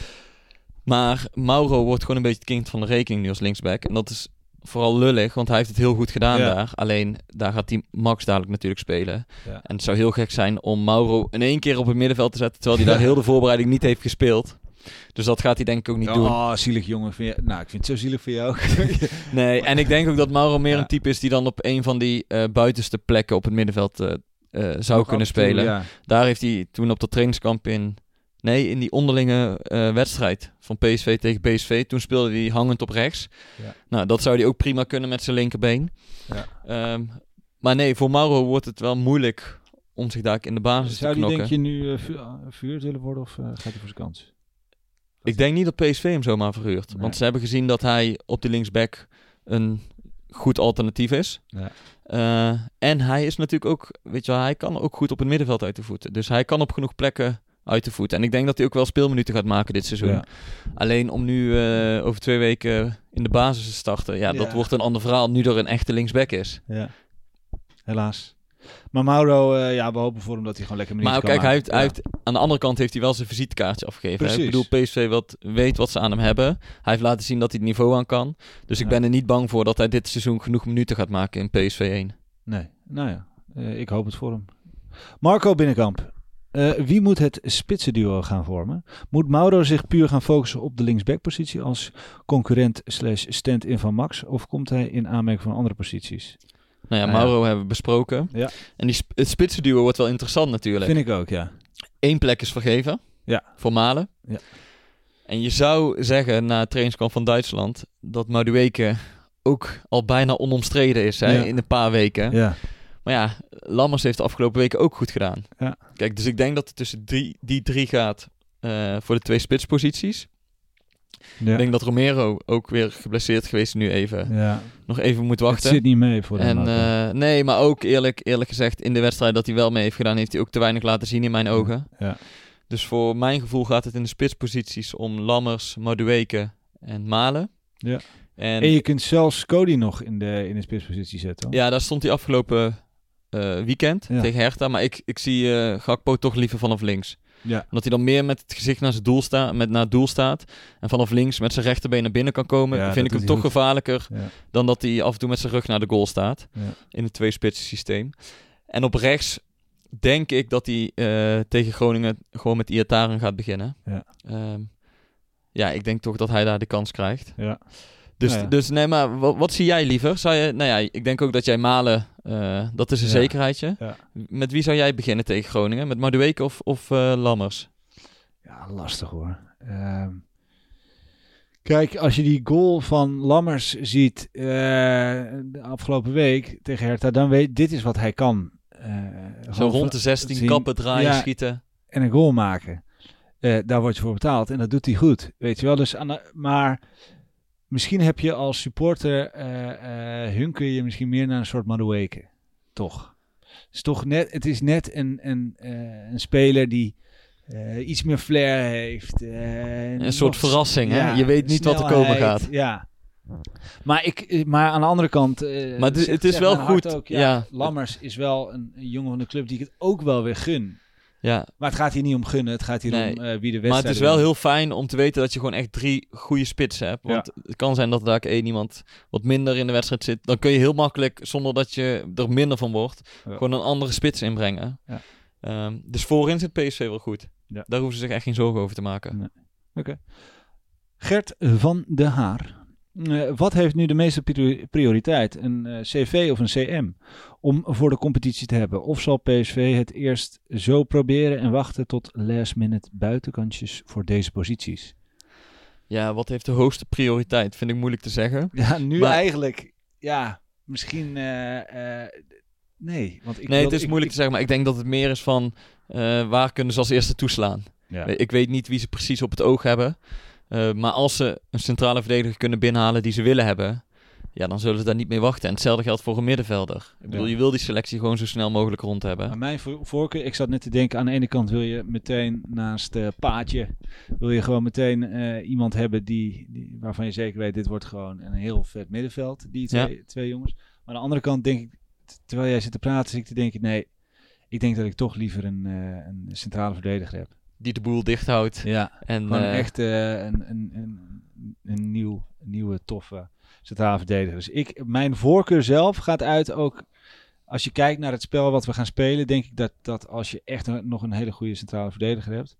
Maar Mauro wordt gewoon een beetje het kind van de rekening nu als linksback. En dat is vooral lullig, want hij heeft het heel goed gedaan Ja. daar. Alleen, daar gaat die Max dadelijk natuurlijk spelen. Ja. En het zou heel gek zijn om Mauro in één keer op het middenveld te zetten, terwijl hij daar heel de voorbereiding niet heeft gespeeld. Dus dat gaat hij denk ik ook niet doen. Oh, zielig jongen. Nou, ik vind het zo zielig voor jou. Nee, en ik denk ook dat Mauro meer een type is die dan op een van die eh, buitenste plekken op het middenveld eh, eh, zou kunnen toe, spelen. Ja. Daar heeft hij toen op dat trainingskamp in... Nee, in die onderlinge wedstrijd van PSV tegen PSV. Toen speelde hij hangend op rechts. Ja. Nou, dat zou hij ook prima kunnen met zijn linkerbeen. Ja. Ehm, maar nee, voor Mauro wordt het wel moeilijk om zich daar in de basis Zou te knokken. denk je nu uh, vu vuur willen worden of gaat hij voor zijn kans? Ik denk niet dat PSV hem zomaar verhuurt. Nee. Want ze hebben gezien dat hij op de linksback een goed alternatief is. Ja. Uh, en hij is natuurlijk ook, weet je wel, hij kan ook goed op het middenveld uit de voeten. Dus hij kan op genoeg plekken uit de voeten. En ik denk dat hij ook wel speelminuten gaat maken dit seizoen. Ja. Alleen om nu uh, over twee weken in de basis te starten, ja, Ja. dat wordt een ander verhaal nu er een echte linksback is. Ja, helaas. Maar Mauro, uh, ja, we hopen voor hem dat hij gewoon lekker minuten Maar kan kijk, hij heeft, hij heeft, aan de andere kant heeft hij wel zijn visitekaartje afgegeven. Precies. Ik bedoel, PSV wat, weet wat ze aan hem hebben. Hij heeft laten zien dat hij het niveau aan kan. Dus ik Ja. ben er niet bang voor dat hij dit seizoen genoeg minuten gaat maken in PSV 1. Nee, nou ja, uh, ik hoop het voor hem. Marco Binnenkamp. Uh, wie moet het spitsenduo gaan vormen? Moet Mauro zich puur gaan focussen op de linksbackpositie als concurrent slash stand-in van Max? Of komt hij in aanmerking van andere posities? Nou ja, Nou ja. Mauro hebben we besproken. Ja. En die, het spitsenduo wordt wel interessant natuurlijk. Vind ik ook, ja. Eén plek is vergeven. Ja. Voor Malen. Ja. En je zou zeggen na het trainingskamp van Duitsland dat Madueke ook al bijna onomstreden is hè, Ja. in een paar weken. Ja, Maar ja, Lammers heeft de afgelopen weken ook goed gedaan. Ja. Kijk, dus ik denk dat het tussen drie, die drie gaat eh, voor de twee spitsposities. Ja. Ik denk dat Romero ook weer geblesseerd geweest nu even. ja. Nog even moet Het wachten. zit niet mee voor hem. En eh, nee, maar ook eerlijk, eerlijk gezegd, in de wedstrijd dat hij wel mee heeft gedaan, heeft hij ook te weinig laten zien in mijn ogen. ja. Dus voor mijn gevoel gaat het in de spitsposities om Lammers, Madueke en Malen. Ja. En, En je kunt zelfs Cody nog in de, in de spitspositie zetten. hoor. ja, daar stond hij afgelopen eh, weekend Ja. tegen Hertha. Maar ik, ik zie eh Gakpo toch liever vanaf links. Ja. Omdat hij dan meer met het gezicht naar, zijn doel sta, met, naar het doel staat. En vanaf links met zijn rechterbeen naar binnen kan komen. Ja, vind ik hem toch goed. gevaarlijker Ja. dan dat hij af en toe met zijn rug naar de goal staat. In het twee-spitsen systeem. En op rechts denk ik dat hij eh, tegen Groningen gewoon met Iataren gaat beginnen. Ja. Ehm, ja, ik denk toch dat hij daar de kans krijgt. Ja. Dus, Nou ja. dus nee, maar wat, wat zie jij liever? Zou je, nou ja, ik denk ook dat jij Malen, eh, dat is een Ja. zekerheidje. Ja. Met wie zou jij beginnen tegen Groningen? Met Madueke of, of eh, Lammers? Ja, lastig hoor. Ehm, kijk, als je die goal van Lammers ziet eh, de afgelopen week tegen Hertha, dan weet dit is wat hij kan. Zo rond de 16 zien. kappen, draaien, Ja. schieten. en een goal maken. Daar word je voor betaald en dat doet hij goed, weet je wel. Dus aan de- maar misschien heb je als supporter eh, eh, hunker je misschien meer naar een soort Madueke, toch? Het is toch net, het is net een, een, eh, een speler die iets meer flair heeft. Een soort nog- verrassing, hè? Je weet niet wat er komen gaat. Ja. Maar, ik, maar aan de andere kant. Maar het is- het is wel goed, Ook, ja, ja. Lammers is wel een, een jongen van de club die ik het ook wel weer gun. Ja, Maar het gaat hier niet om gunnen, het gaat hier Nee. om eh, wie de wedstrijd maar het is wel heel fijn om te weten dat je gewoon echt drie goede spitsen hebt. Want het kan zijn dat daar één iemand wat minder in de wedstrijd zit. Dan kun je heel makkelijk, zonder dat je er minder van wordt, Ja. gewoon een andere spits inbrengen. Ja. Ehm, dus voorin zit PSV wel goed. Daar hoeven ze zich echt geen zorgen over te maken. Gert van de Haar. Eh, wat heeft nu de meeste priori- prioriteit? Een eh, CV of een CM? Om voor de competitie te hebben? Of zal PSV het eerst zo proberen en wachten tot last minute buitenkantjes voor deze posities? Ja, wat heeft de hoogste prioriteit? Vind ik moeilijk te zeggen. Ja, nu Maar- eigenlijk. Ja, misschien. eh, nee, want ik nee, wil- het is ik- moeilijk ik- te zeggen. Maar ik denk dat het meer is van waar kunnen ze als eerste toeslaan. Ja. Ik weet niet wie ze precies op het oog hebben. Eh, maar als ze een centrale verdediger kunnen binnenhalen die ze willen hebben, ja, dan zullen ze daar niet mee wachten. En hetzelfde geldt voor een middenvelder. Ik bedoel, Ja. je wil die selectie gewoon zo snel mogelijk rond hebben. Mijn vo- voorkeur, ik zat net te denken, aan de ene kant wil je meteen naast eh Paatje, wil je gewoon meteen eh, iemand hebben die, die, waarvan je zeker weet, dit wordt gewoon een heel vet middenveld, die twee, twee jongens. Maar aan de andere kant denk ik, terwijl jij zit te praten, zit ik te denken, nee, ik denk dat ik toch liever een, een centrale verdediger heb. Die de boel dicht houdt. Ja, En gewoon eh, echt eh, een, een, een, een nieuw, nieuwe, toffe centrale verdediger. Dus ik, mijn voorkeur zelf gaat uit ook... Als je kijkt naar het spel wat we gaan spelen, denk ik dat, dat als je echt nog een hele goede centrale verdediger hebt,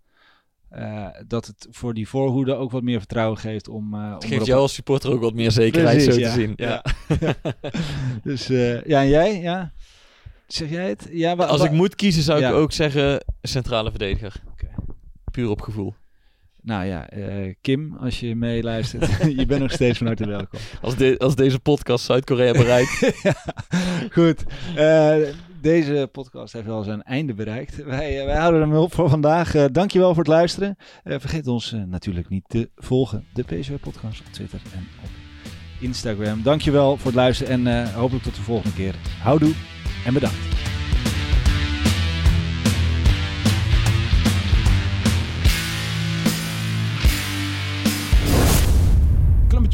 eh, dat het voor die voorhoede ook wat meer vertrouwen geeft om. om het geeft jou als supporter ook wat meer zekerheid Precies, zo ja. te zien. Ja. Dus eh, ja, en jij? Ja? Zeg jij het? Ja, Als ik moet kiezen zou Ja. ik ook zeggen centrale verdediger. Puur op gevoel. Nou ja, eh, Kim, als je meeluistert, je bent nog steeds van harte welkom. Als, de, als deze podcast Zuid-Korea bereikt. Goed, eh, deze podcast heeft wel zijn einde bereikt. Wij, eh, wij houden hem op voor vandaag. Dankjewel voor het luisteren. Vergeet ons natuurlijk niet te volgen. De PSV Podcast op Twitter en op Instagram. Dankjewel voor het luisteren en hopelijk tot de volgende keer. Houdoe en bedankt.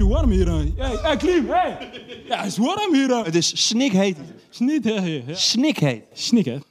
Beetje warm hier. hè. Hey, Klim, hey. Ja, het is warm hier. Het is snikheet. Snikheet. Snikheet. Snikheet.